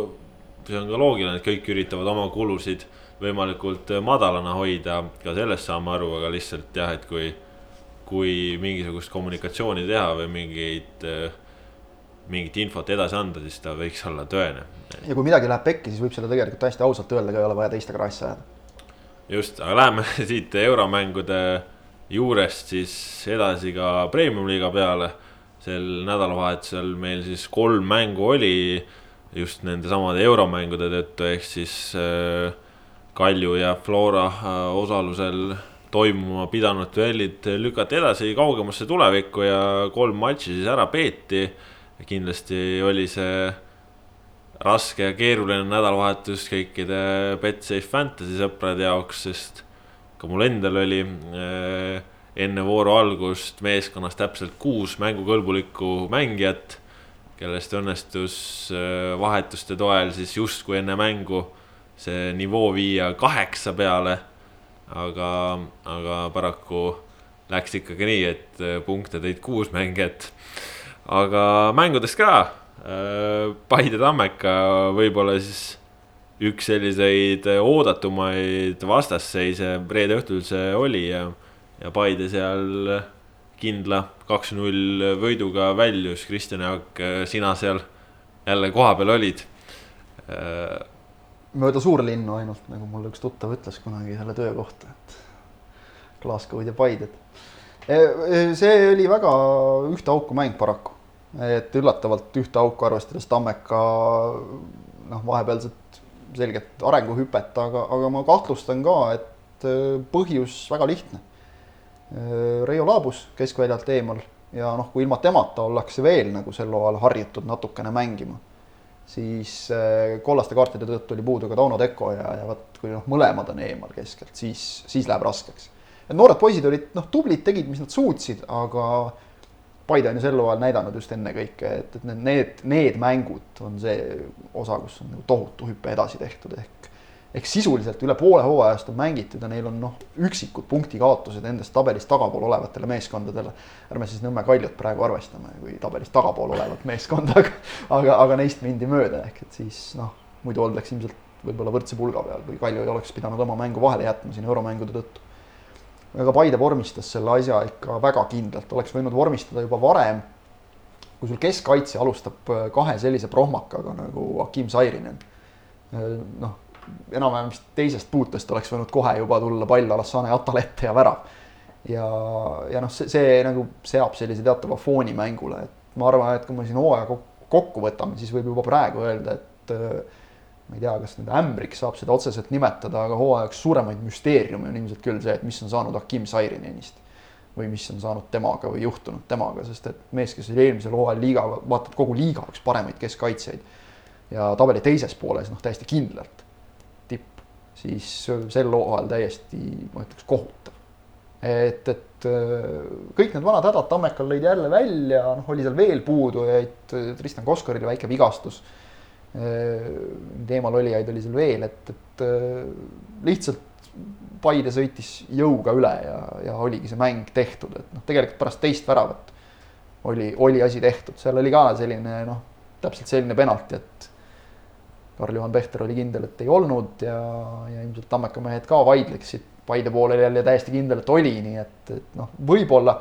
see on ka loogiline, et kõik üritavad oma kulusid võimalikult madalana hoida, ka sellest saame aru, aga lihtsalt jah, et kui. kui mingisugust kommunikatsiooni teha või mingeid äh, mingit infot edasi anda, siis ta võiks olla tõene. ja kui midagi läheb pekki, siis võib seda tegelikult täiesti ausalt öelda, ka ei ole vaja teistega asja ajada. just, aga läheme [LAUGHS] siit euromängude juurest siis edasi ka premium-liiga peale. sel nädalavahetusel meil siis kolm mängu oli just nende samade euromängude tõttu, ehk siis äh, Kalju ja Flora äh, osalusel toimuma pidanud duellid lükati edasi kaugemasse tulevikku ja kolm matši siis ära peeti kindlasti oli see raske ja keeruline nädalavahetus kõikide Betsafe Fantasy sõprade jaoks, sest ka mul endal oli äh, enne vooru algust meeskonnas täpselt kuus mängukõlbulikku mängijat, kellest õnnestus äh, vahetuste toel siis justkui enne mängu see nivoo viia kaheksa peale. aga, aga paraku läks ikkagi nii, et äh, punkte tõid kuus mängijat aga mängudest ka. Äh, Paide Tammeka võib-olla siis üks selliseid oodatumaid vastasseise reede õhtul see oli ja, ja Paide seal kindla kaks-null võiduga väljus. Kristjan Jaak, sina seal jälle kohapeal olid. Äh, mööda suurlinnu ainult, nagu mulle üks tuttav ütles kunagi selle töö kohta, et Glasgow'd ja Paided. Äh, see oli väga ühte auku mäng paraku et üllatavalt ühte auku arvestades Tammeka noh, vahepealset selget arenguhüpet, aga, aga ma kahtlustan ka, et äh, põhjus väga lihtne. Reio laabus keskväljalt eemal ja noh, kui ilma temata ollakse veel nagu sel hooajal harjutud natukene mängima, siis kollaste kaartide tõttu oli puudu ka Tauno Teko ja, ja vot kui noh, mõlemad on eemal keskelt, siis, siis läheb raskeks. Noored poisid olid noh, tublid, tegid, mis nad suutsid, aga Paide on ju sel hooajal näidanud just ennekõike, et, et need, need, mängud on see osa, kus on nagu tohutu hüpe edasi tehtud, ehk ehk sisuliselt üle poole hooajast on mängitud ja neil on noh, üksikud punktikaotused endast tabelis tagapool olevatele meeskondadele. ärme siis Nõmme Kaljut praegu arvestame kui tabelis tagapool olevat meeskonda, aga, aga, aga neist mindi mööda, ehk et siis noh, muidu oldaks ilmselt võib-olla võrdse pulga peal või Kalju ei oleks pidanud oma mängu vahele jätma siin euromängude tõttu aga Paide vormistas selle asja ikka väga kindlalt, oleks võinud vormistada juba varem. kui sul keskkaitse alustab äh, kahe sellise prohmakaga nagu Akim Sairinen, äh, noh, enam-vähem vist teisest puutest oleks võinud kohe juba tulla pall Alassane Atale ette ja värav. ja, ja noh, see, see nagu seab sellise teatava fooni mängule, et ma arvan, et kui me siin hooaja kokku võtame, siis võib juba praegu öelda, et äh, ma ei tea, kas nüüd ämbriks saab seda otseselt nimetada, aga hooaja üks suuremaid müsteeriume on ilmselt küll see, et mis on saanud Akim Sairinenist. või mis on saanud temaga või juhtunud temaga, sest et mees, kes oli eelmisel hooajal liiga, vaata et kogu liiga üks paremaid keskkaitsjaid. ja tabeli teises pooles noh, täiesti kindlalt tipp, siis sel hooajal täiesti, ma ütleks, kohutav. et, et kõik need vanad hädad Tammekal lõid jälle välja, noh, oli seal veel puudujaid, Tristan Koskaril väike vigastus teemal olijaid oli seal veel, et, et lihtsalt Paide sõitis jõuga üle ja, ja oligi see mäng tehtud, et noh, tegelikult pärast teist väravat oli, oli asi tehtud, seal oli ka selline noh, täpselt selline penalti, et Karl-Juhan Pehter oli kindel, et ei olnud ja, ja ilmselt Tammeka mehed ka vaidleksid Paide poolel jälle täiesti kindel, et oli, nii et, et noh, võib-olla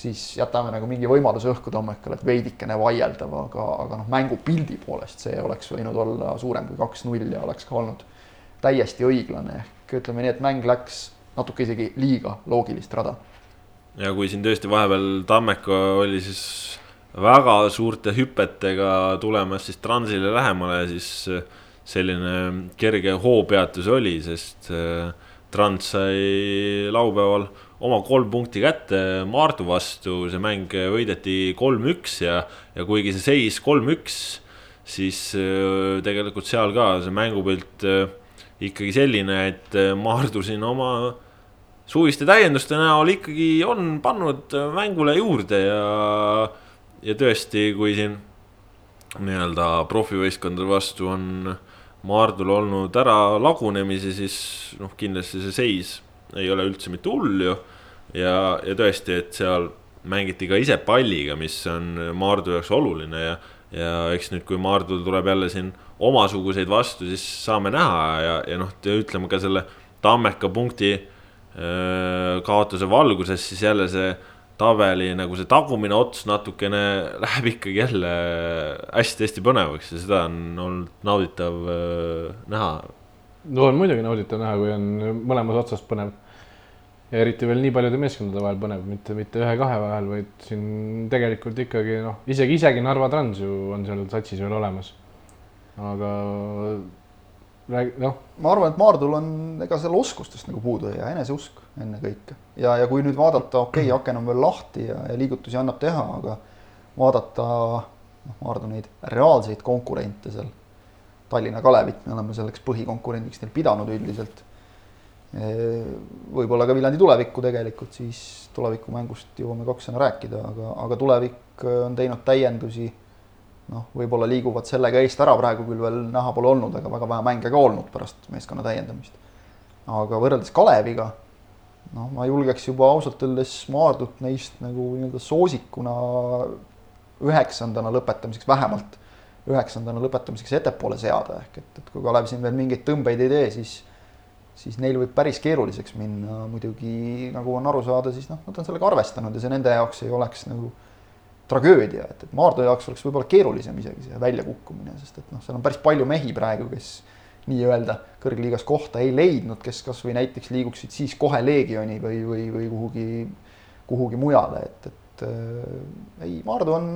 siis jätame nagu mingi võimaluse õhku Tammekale, et veidikene vaieldav, aga, aga noh, mängupildi poolest see oleks võinud olla suurem kui kaks-null ja oleks ka olnud täiesti õiglane, ehk ütleme nii, et mäng läks natuke isegi liiga loogilist rada. ja kui siin tõesti vahepeal Tammeka oli siis väga suurte hüpetega tulemas siis Transile lähemale, siis selline kerge hoopeatus oli, sest äh, Trans sai laupäeval oma kolm punkti kätte Maardu vastu, see mäng võideti kolm-üks ja, ja kuigi see seis kolm-üks, siis äh, tegelikult seal ka see mängupilt äh, ikkagi selline, et äh, Maardu siin oma suviste täienduste näol ikkagi on pannud mängule juurde ja, ja tõesti, kui siin nii-öelda profivõistkondade vastu on Maardul olnud ära lagunemisi, siis noh, kindlasti see seis ei ole üldse mitte hull ju. ja, ja tõesti, et seal mängiti ka ise palliga, mis on Maardu jaoks oluline ja, ja eks nüüd, kui Maardul tuleb jälle siin omasuguseid vastu, siis saame näha ja, ja noh, ütleme ka selle Tammeka punkti öö, kaotuse valguses, siis jälle see tabeli nagu see tagumine ots natukene [LAUGHS] läheb ikkagi jälle hästi-hästi põnevaks ja seda on olnud nauditav äh, näha. No on muidugi nauditav näha, kui on mõlemas otsas põnev. ja eriti veel nii paljude meeskondade vahel põnev, mitte, mitte ühe-kahe vahel, vaid siin tegelikult ikkagi noh, isegi, isegi Narva Trans ju on seal satsis veel olemas. aga noh. ma arvan, et Maardul on, ega seal oskustest nagu puudu ja eneseusk ennekõike. ja, ja kui nüüd vaadata, okei okay,, aken on veel lahti ja, ja liigutusi annab teha, aga vaadata noh, Maardu neid reaalseid konkurente seal, Tallinna Kalevit, me oleme selleks põhikonkurendiks neil pidanud üldiselt. võib-olla ka Viljandi tulevikku tegelikult, siis tulevikumängust jõuame kaks sõna rääkida, aga, aga tulevik on teinud täiendusi noh, võib-olla liiguvad sellega eest ära, praegu küll veel näha pole olnud, aga väga vähe mänge ka olnud pärast meeskonna täiendamist. aga võrreldes Kaleviga, noh, ma julgeks juba ausalt öeldes Maardut neist nagu nii-öelda soosikuna üheksandana lõpetamiseks, vähemalt üheksandana lõpetamiseks ettepoole seada, ehk et, et kui Kalev siin veel mingeid tõmbeid ei tee, siis siis neil võib päris keeruliseks minna, muidugi nagu on aru saada, siis noh, nad on sellega arvestanud ja see nende jaoks ei oleks nagu tragöödia, et, et Maardu jaoks oleks võib-olla keerulisem isegi see väljakukkumine, sest et noh, seal on päris palju mehi praegu, kes nii-öelda kõrgliigas kohta ei leidnud, kes kasvõi näiteks liiguksid siis kohe Leegioni või, või, või kuhugi, kuhugi mujale, et, et äh, ei, Maardu on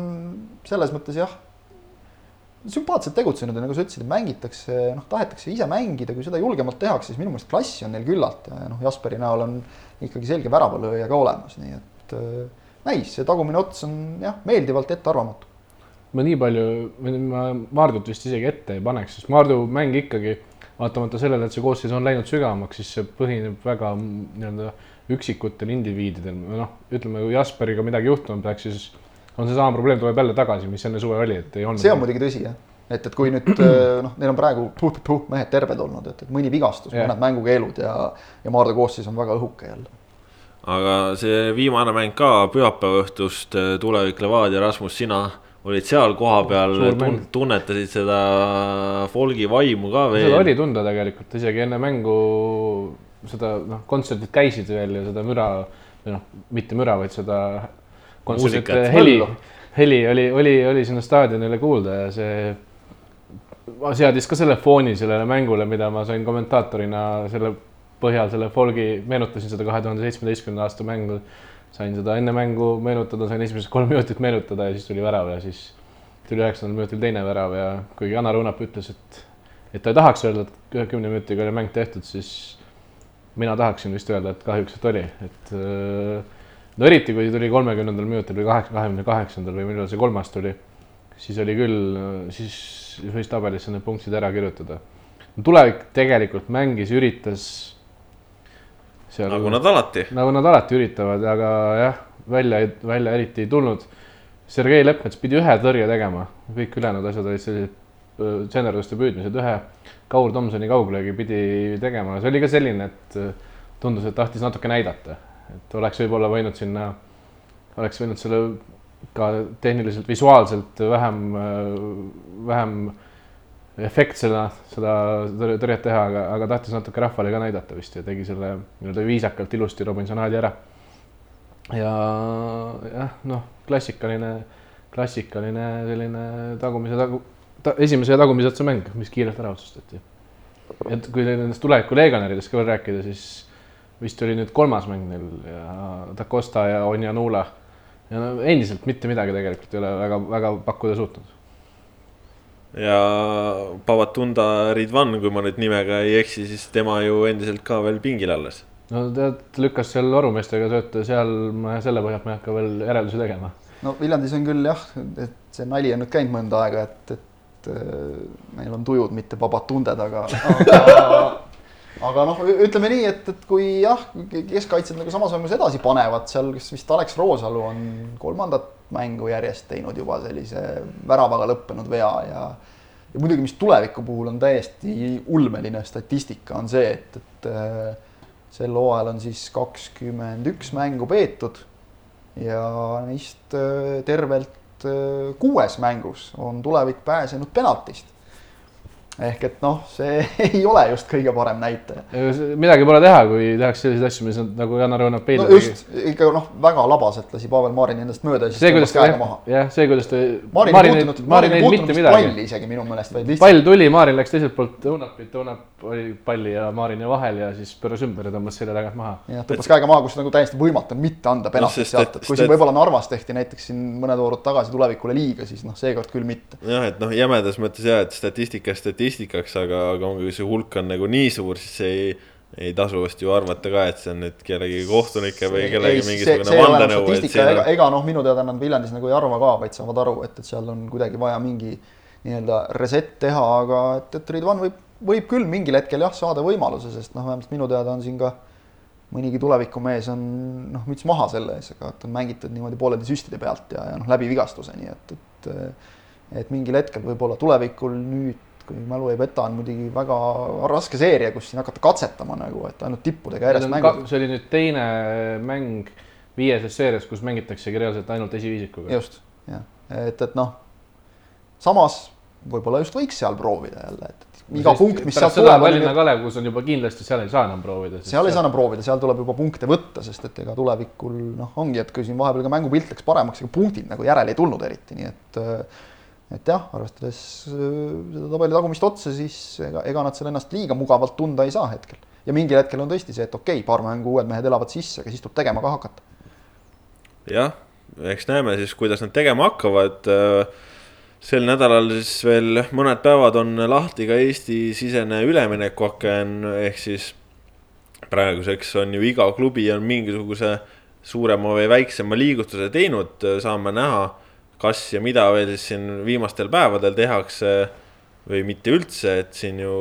selles mõttes jah, sümpaatselt tegutsenud ja nagu sa ütlesid, mängitakse, noh, tahetakse ise mängida, kui seda julgemalt tehakse, siis minu meelest klassi on neil küllalt ja noh, Jasperi näol on ikkagi selge väravalööja ka olemas, nii et äh, näis, see tagumine ots on jah, meeldivalt ettearvamatu. ma nii palju, ma Maardut vist isegi ette ei paneks, sest Maardu mäng ikkagi, vaatamata sellele, et see koosseis on läinud sügavamaks, siis see põhineb väga nii-öelda üksikutel indiviididel, noh, ütleme, kui Jasperiga midagi juhtuma peaks, siis on seesama probleem tuleb jälle tagasi, mis enne suve oli, et ei olnud. see on muidugi tõsi, jah. Et, et kui nüüd [CLEARS THROAT] noh, neil on praegu puh-puh mehed terved olnud, et, et mõni vigastus, mõned mängukeelud ja, ja Maardu koosseis on väga õhuke jälle. Aga see viimane mäng ka pühapäeva õhtust, äh, tulevik Levadia, Rasmus, sina olid seal kohapeal tun, tunnetasid seda folgi vaimu ka veel. seda oli tunda tegelikult, isegi enne mängu seda noh, kontserdid käisid veel ja seda müra või noh, mitte müra, vaid seda kontserdite heli, heli oli, oli, oli sinna staadionile kuulda ja see seadis ka selle fooni sellele mängule, mida ma sain kommentaatorina selle põhjal selle folgi, meenutasin seda kahe tuhande seitsmeteistkümnenda aasta mängu. sain seda enne mängu meenutada, sain esimesed kolm minutit meenutada ja siis tuli värav ja siis tuli üheksandal minutil teine värav ja kuigi Janar Unap ütles, et, et ta ei tahaks öelda, et kümne minutiga oli mäng tehtud, siis mina tahaksin vist öelda, et kahjuks, et oli, et no eriti, kui tuli kolmekümnendal minutil või kaheksa, kahekümne kaheksandal või millal see kolmas tuli, siis oli küll, siis võis tabelisse need punktid ära kirjutada. tulevik tegelikult mängis, üritas nagu nad alati. nagu nad alati üritavad, aga jah, välja, välja eriti ei tulnud. Sergei Leppmets pidi ühe tõrje tegema, kõik ülejäänud asjad olid sellised tseenerduste püüdmised, ühe Kaur Tomsoni kauglöögi pidi tegema, see oli ka selline, et tundus, et tahtis natuke näidata, et oleks võib-olla võinud sinna, oleks võinud selle ka tehniliselt, visuaalselt vähem, vähem efektsena seda tõrjet teha, aga, aga tahtis natuke rahvale ka näidata vist ja tegi selle nii-öelda viisakalt ilusti Robinsonadi ära. ja jah, noh, klassikaline, klassikaline selline tagumise tagu ta,, esimese ja tagumise otsa mäng, mis kiirelt ära otsustati. et kui nendest tuleviku legionäridest ka veel rääkida, siis vist oli nüüd kolmas mäng neil ja Da Costa ja Onjanula ja no endiselt mitte midagi tegelikult ei ole väga-väga pakkuda suutnud. ja Pavatunda Ridvan, kui ma nüüd nimega ei eksi, siis tema ju endiselt ka veel pingil alles. no tead, lükkas seal varumeestega sööta, seal ma selle põhjalt ma ei hakka veel järeldusi tegema. no Viljandis on küll jah, et see nali on nüüd käinud mõnda aega, et, et meil on tujud, mitte vabad tunded, aga, [LAUGHS] aga aga noh, ütleme nii, et, et kui jah, keskkaitsjad nagu samas vaimus edasi panevad seal, kes vist Alex Roosalu on kolmandat mängu järjest teinud juba sellise väravaga lõppenud vea ja ja muidugi, mis tuleviku puhul on täiesti ulmeline statistika, on see, et, et äh, sel hooajal on siis kakskümmend üks mängu peetud ja neist äh, tervelt äh, kuues mängus on tulevik pääsenud penaltist ehk et noh, see [LAUGHS] ei ole just kõige parem näitaja. midagi pole teha, kui tehakse selliseid asju, mis on nagu Janar Õunap Peidel no just, ikka noh, väga labaselt lasi Pavel Marin endast mööda ja siis tõmbas käega maha. jah, see, kuidas ta. Marin, Marin ei puutunud, Marin ei puutunud vist palli isegi minu meelest, vaid lihtsalt. pall tuli, Marin läks teiselt poolt Õunapit, Õunap oli palli ja Marini vahel ja siis pööras ümber ja tõmbas selja tagant maha. jah, tõmbas käega maha, kus nagu täiesti võimatu on mitte anda penaltit sealt, et kui siin võib-olla Narvas tehti näiteks siin mõned voorud tagasi tulevikule liiga, siis noh, seekord küll mitte. jah, et noh, jämedas mõttes ja, et statistika statistikaks, aga aga kui see hulk on nagu nii suur, siis see ei, ei tasu vist ju arvata ka, et see on nüüd kellegi kohtunike või kellegi ei, mingisugune vandenõu. ega, ega noh, minu teada nad Viljandis nagu ei arva ka, vaid saavad aru, et, et seal on kuidagi vaja mingi nii-öelda reset teha, aga et, et Ridvan võib, võib küll mingil hetkel jah, saada võimaluse, sest noh, vähemalt minu teada on siin ka mõnigi tulevikumees on noh, müts maha selle ees, aga et on mängitud niimoodi poolede süstide pealt ja, ja noh, läbi vigastuse, nii et, et et mingil hetkel võib-olla tulevikul nüüd kui mälu ei peta, on muidugi väga raske seeria, kus siin hakata katsetama nagu, et ainult tippudega järjest mängida. see oli nüüd teine mäng viieses seerias, kus mängitaksegi reaalselt ainult esiviisikuga. just, jah, et, et noh, samas võib-olla just võiks seal proovida jälle, et iga Sest punkt, mis sealt tuleb. Tallinna Kalev, kus on juba kindlasti, seal ei saa enam proovida. seal ei saa enam proovida, seal tuleb juba punkte võtta, sest et ega tulevikul noh, ongi, et kui siin vahepeal ka mängupilt läks paremaks, ega punktid nagu järele ei tulnud eriti, nii et et jah, arvestades äh, seda tabeli tagumist otsa, siis ega, ega nad seal ennast liiga mugavalt tunda ei saa hetkel. ja mingil hetkel on tõesti see, et okei okay,, paar mängu uued mehed elavad sisse, aga siis tuleb tegema ka hakata. jah, eks näeme siis, kuidas nad tegema hakkavad. Äh, sel nädalal siis veel mõned päevad on lahti ka Eesti-sisene üleminekuaken, ehk siis praeguseks on ju iga klubi on mingisuguse suurema või väiksema liigutuse teinud, saame näha kas ja mida veel siis siin viimastel päevadel tehakse või mitte üldse, et siin ju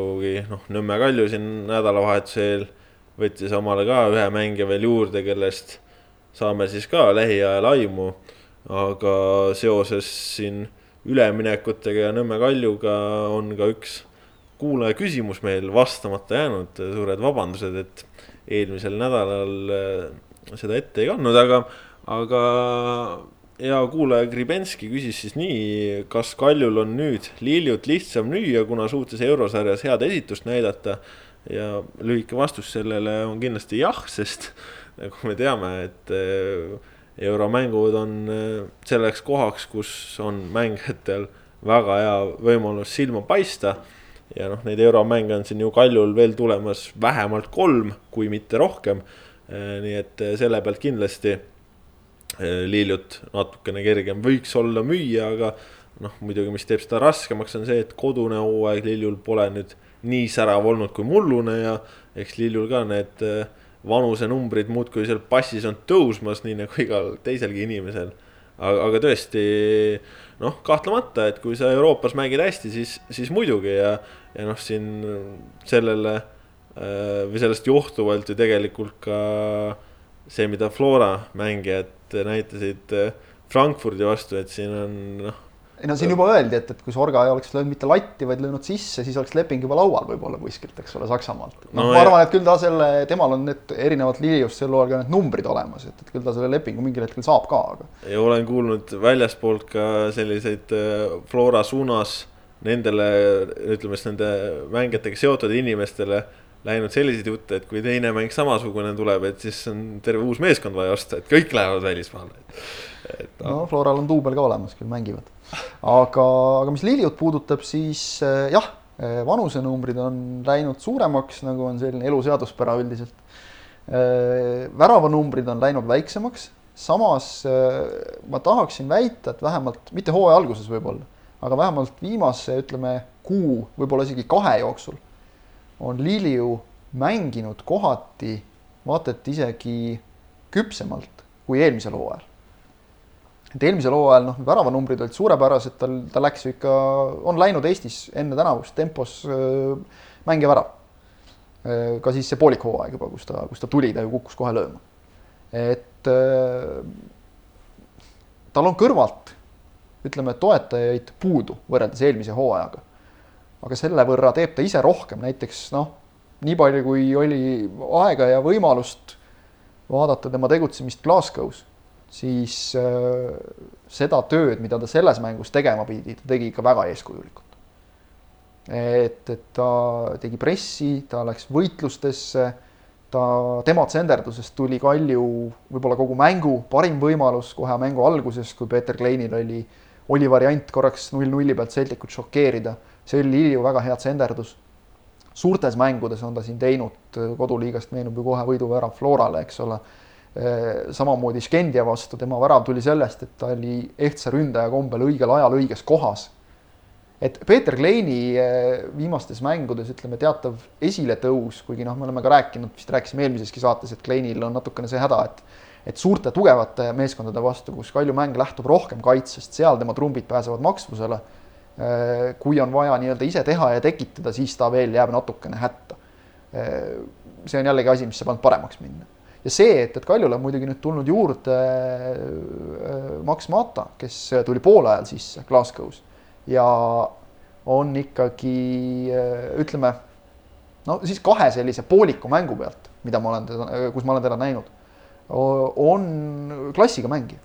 noh, Nõmme Kalju siin nädalavahetusel võttis omale ka ühe mängija veel juurde, kellest saame siis ka lähiajal aimu. aga seoses siin üleminekutega ja Nõmme Kaljuga on ka üks kuulaja küsimus meil vastamata jäänud, suured vabandused, et eelmisel nädalal äh, seda ette ei kandnud, aga, aga ja kuulaja Gribenski küsis siis nii, kas Kaljul on nüüd Liljut lihtsam lüüa, kuna suutis eurosarjas head esitust näidata. ja lühike vastus sellele on kindlasti jah, sest [LAUGHS] nagu me teame, et eh, euromängud on eh, selleks kohaks, kus on mängijatel väga hea võimalus silma paista. ja noh, neid euromänge on siin ju Kaljul veel tulemas vähemalt kolm, kui mitte rohkem. Eh, nii et selle pealt kindlasti Liljut natukene kergem võiks olla müüa, aga noh, muidugi, mis teeb seda raskemaks, on see, et kodune hooaeg Liljul pole nüüd nii särav olnud kui mullune ja eks Liljul ka need eh, vanusenumbrid muudkui seal passis on tõusmas, nii nagu igal teiselgi inimesel. aga, aga tõesti noh, kahtlemata, et kui sa Euroopas mängid hästi, siis, siis muidugi ja, ja noh, siin sellele eh, või sellest johtuvalt ju tegelikult ka see, mida Flora mängijad näitasid äh, Frankfurdi vastu, et siin on noh, ei no siin juba öeldi, et, et kui Sorga ei oleks löönud mitte latti, vaid löönud sisse, siis oleks leping juba laual võib-olla kuskilt, eks ole, Saksamaalt. noh No ma arvan, et küll ta selle, temal on need erinevalt Liliust sel hooajal ka need numbrid olemas, et, et küll ta selle lepingu mingil hetkel saab ka, aga ja olen kuulnud väljaspoolt ka selliseid äh, Flora suunas nendele, ütleme siis nende mängijatega seotud inimestele läinud selliseid jutte, et kui teine mäng samasugune tuleb, et siis on terve uus meeskond vaja osta, et kõik lähevad välismaale. et no Floral on duubel ka olemas, küll mängivad. aga, aga mis Liliut puudutab, siis äh, jah, vanusenumbrid on läinud suuremaks, nagu on selline elu seaduspära üldiselt. väravanumbrid on läinud väiksemaks, samas ma tahaksin väita, et vähemalt, mitte hooaja alguses võib-olla, aga vähemalt viimase, ütleme, kuu, võib-olla isegi kahe jooksul on Liliu mänginud kohati vaata et isegi küpsemalt kui eelmisel hooajal et eelmisel hooajal noh, väravanumbrid olid suurepärased, tal, ta läks ju ikka, on läinud Eestis enne tänavust tempos äh, mängija värav. ka siis see poolik hooaeg juba, kus ta, kus ta tuli, ta ju kukkus kohe lööma. et äh, tal on kõrvalt, ütleme, toetajaid puudu võrreldes eelmise hooajaga. Aga selle võrra teeb ta ise rohkem, näiteks noh, nii palju, kui oli aega ja võimalust vaadata tema tegutsemist Glasgow's siis äh, seda tööd, mida ta selles mängus tegema pidi, ta tegi ikka väga eeskujulikult. et, et ta tegi pressi, ta läks võitlustesse, ta, tema tsenderdusest tuli Kalju võib-olla kogu mängu parim võimalus kohe mängu alguses, kui Peeter Kleinil oli, oli variant korraks null-nulli pealt Celticut šokeerida, see oli Lilju väga hea tsenderdus. suurtes mängudes on ta siin teinud, koduliigast meenub ju kohe võiduvärav Florale, eks ole samamoodi Skendia vastu, tema värav tuli sellest, et ta oli ehtsa ründaja kombel õigel ajal õiges kohas. et Peeter Kleini viimastes mängudes ütleme teatav esiletõus, kuigi noh, me oleme ka rääkinud, vist rääkisime eelmiseski saates, et Kleinil on natukene see häda, et et suurte tugevate meeskondade vastu, kus Kalju mäng lähtub rohkem kaitsest, seal tema trumbid pääsevad maksvusele. Kui on vaja nii-öelda ise teha ja tekitada, siis ta veel jääb natukene hätta. see on jällegi asi, mis saab ainult paremaks minna ja see, et, et Kaljule on muidugi nüüd tulnud juurde äh, Max Mata, kes tuli poole ajal sisse Glasgow's ja on ikkagi äh, ütleme, no siis kahe sellise pooliku mängu pealt, mida ma olen kus ma olen teda näinud, on klassiga mängija.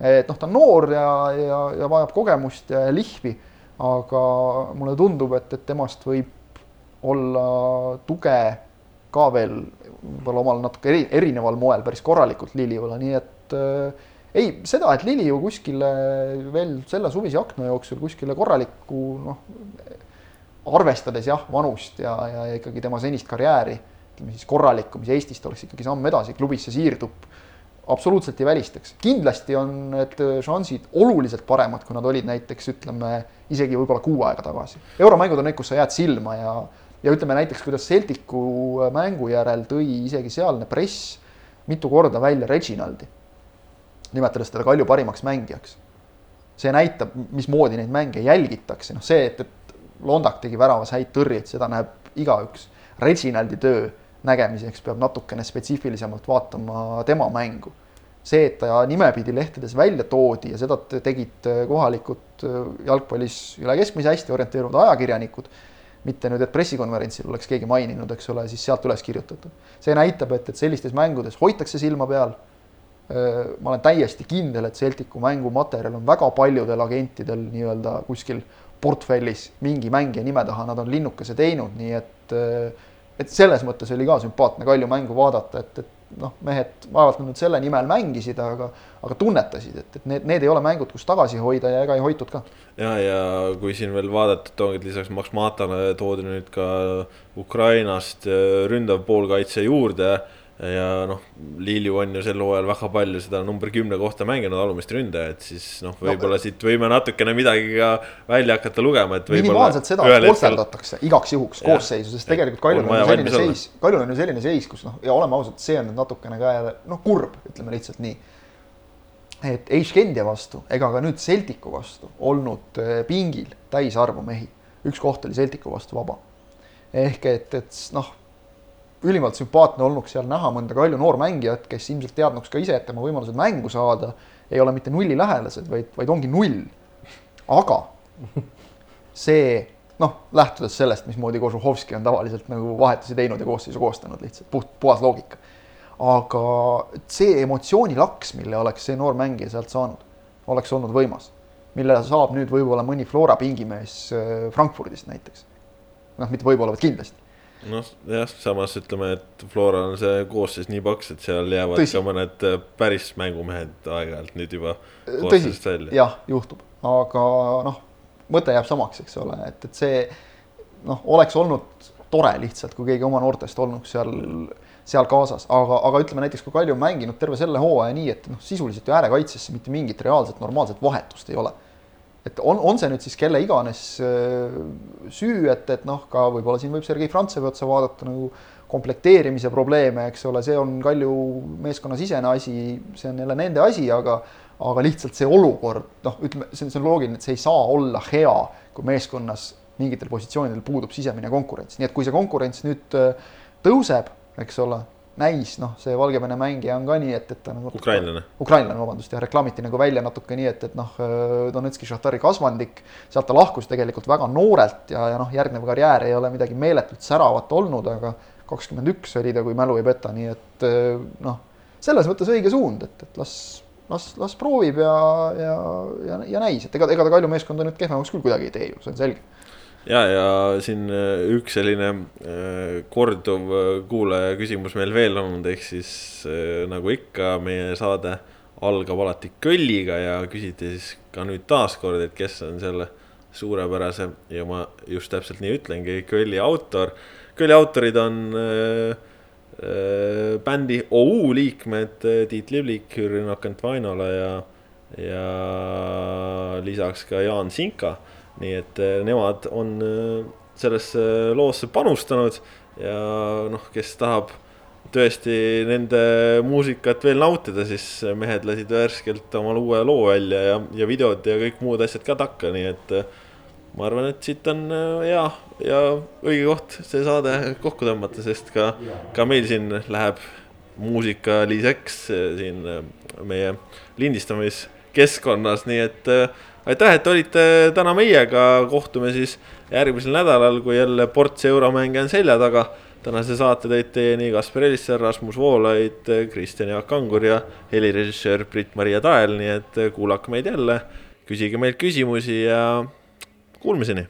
et noh, ta on noor ja, ja, ja vajab kogemust ja lihvi, aga mulle tundub, et, et temast võib olla tuge ka veel võib-olla omal natuke eri, erineval moel päris korralikult Liliule, nii et äh, ei, seda, et Lili ju kuskile veel selle suvise akna jooksul kuskile korralikku noh, arvestades jah, vanust ja, ja, ikkagi tema senist karjääri, ütleme siis korralikku, mis Eestist oleks ikkagi samm edasi, klubisse siirdub, absoluutselt ei välistaks. kindlasti on need šansid oluliselt paremad, kui nad olid näiteks ütleme isegi võib-olla kuu aega tagasi. euromängud on need, kus sa jääd silma ja ja ütleme näiteks, kuidas Celticu mängu järel tõi isegi sealne press mitu korda välja Reginaldi, nimetades teda Kalju parimaks mängijaks. see näitab, mismoodi neid mänge jälgitakse, noh see, et, et Londak tegi väravas häid tõrjeid, seda näeb igaüks. Reginaldi töö nägemiseks peab natukene spetsiifilisemalt vaatama tema mängu. see, et ta nimepidi lehtedes välja toodi ja seda tegid kohalikud jalgpallis üle keskmise hästi orienteeruvad ajakirjanikud mitte nüüd, et pressikonverentsil oleks keegi maininud, eks ole, siis sealt üles kirjutatud. see näitab, et, et sellistes mängudes hoitakse silma peal. ma olen täiesti kindel, et Celticu mängumaterjal on väga paljudel agentidel nii-öelda kuskil portfellis mingi mängija nime taha, nad on linnukese teinud, nii et et selles mõttes oli ka sümpaatne Kalju mängu vaadata, et, et noh, mehed vaevalt nad nüüd selle nimel mängisid, aga aga tunnetasid, et, et need, need ei ole mängud, kus tagasi hoida ja ega ei hoitud ka. Ja, ja kui siin veel vaadata, toon lisaks Max Matale toodi nüüd ka Ukrainast ründav poolkaitse juurde ja noh, Lilju on ju sel hooajal väga palju seda number kümne kohta mänginud alumist ründajat, siis noh, võib-olla no, siit võime natukene midagi ka välja hakata lugema, et minimaalselt seda ohverdatakse igaks juhuks koosseisu, sest tegelikult Kaljul on, ju selline seis, Kaljul on ju selline seis, kus noh, ja oleme ausad, see on nüüd natukene ka noh, kurb, ütleme lihtsalt nii et ei Skendia vastu ega ka nüüd Celticu vastu olnud pingil täisarvu mehi. üks koht oli Celticu vastu vaba. ehk et, et noh, ülimalt sümpaatne olnuks seal näha mõnda Kalju noormängijat, kes ilmselt teadnuks ka ise, et tema võimalused mängu saada ei ole mitte nullilähedased, vaid, vaid ongi null. aga see noh, lähtudes sellest, mismoodi Kožuhovski on tavaliselt nagu vahetusi teinud ja koosseisu koostanud lihtsalt puht, puhas loogika. aga see emotsioonilaks, mille oleks see noor mängija sealt saanud, oleks olnud võimas. mille saab nüüd võib-olla mõni Flora pingimees äh, Frankfurdist näiteks. noh, mitte võib-olla, vaid kindlasti noh, jah, samas ütleme, et Flora on see koosseis nii paks, et seal jäävad Tõsi. ka mõned äh, päris mängumehed aeg-ajalt nüüd juba koosseisust välja. jah, juhtub, aga noh, mõte jääb samaks, eks ole, et, et see noh, oleks olnud tore lihtsalt, kui keegi oma noortest olnuks seal, seal kaasas, aga, aga ütleme näiteks, kui Kalju on mänginud terve selle hooaja nii, et noh, sisuliselt ju äärekaitsesse mitte mingit reaalset normaalset vahetust ei ole. Et on, on see nüüd siis kelle iganes äh, süü, et, et noh, ka võib-olla siin võib Sergei Frantsevi otsa vaadata nagu komplekteerimise probleeme, eks ole, see on Kalju meeskonna sisene asi, see on jälle nende asi, aga aga lihtsalt see olukord, noh, ütleme, see on, see on loogiline, et see ei saa olla hea, kui meeskonnas mingitel positsioonidel puudub sisemine konkurents, nii et kui see konkurents nüüd äh, tõuseb, eks ole, näis, noh, see Valgevene mängija on ka nii, et, et ta nagu ukrainlane. ukrainlane, vabandust, jah, reklaamiti nagu välja natuke nii, et, et noh, Donetski Šahtari kasvandik, sealt ta lahkus tegelikult väga noorelt ja, ja noh, järgnev karjäär ei ole midagi meeletult säravat olnud, aga kakskümmend üks oli ta, kui mälu ei peta, nii et noh, selles mõttes õige suund, et, et las, las, las proovib ja, ja, ja, ja näis, et ega, ega ta Kalju meeskonda nüüd kehvemaks küll kuidagi ei tee ju, see on selge ja, ja siin äh, üks selline äh, korduv äh, kuulaja küsimus meil veel olnud, ehk siis nagu ikka, meie saade algab alati kölliga ja küsiti siis ka nüüd taaskord, et kes on selle suurepärase ja ma just täpselt nii ütlengi, kölli autor. kölli autorid on bändi OU liikmed Tiit Liblik, Jüri Nakent-Vainola ja, ja lisaks ka Jaan Sinka nii et äh, nemad on äh, sellesse loosse panustanud ja noh, kes tahab tõesti nende muusikat veel nautida, siis mehed lasid värskelt omal uue loo välja ja, ja videod ja kõik muud asjad ka takka, nii et äh, ma arvan, et siit on hea ja õige koht see saade kokku tõmmata, sest ka, ka meil siin läheb muusikaliseks siin meie lindistamiskeskkonnas, nii et aitäh, et olite täna meiega, kohtume siis järgmisel nädalal, kui jälle ports euromänge on selja taga. tänase saate tõid teieni Kaspar Elisser, Rasmus Voolaid, Kristjan Jaak Kangur ja helirežissöör Brit-Maria Tael, nii et kuulake meid jälle, küsige meilt küsimusi ja kuulmiseni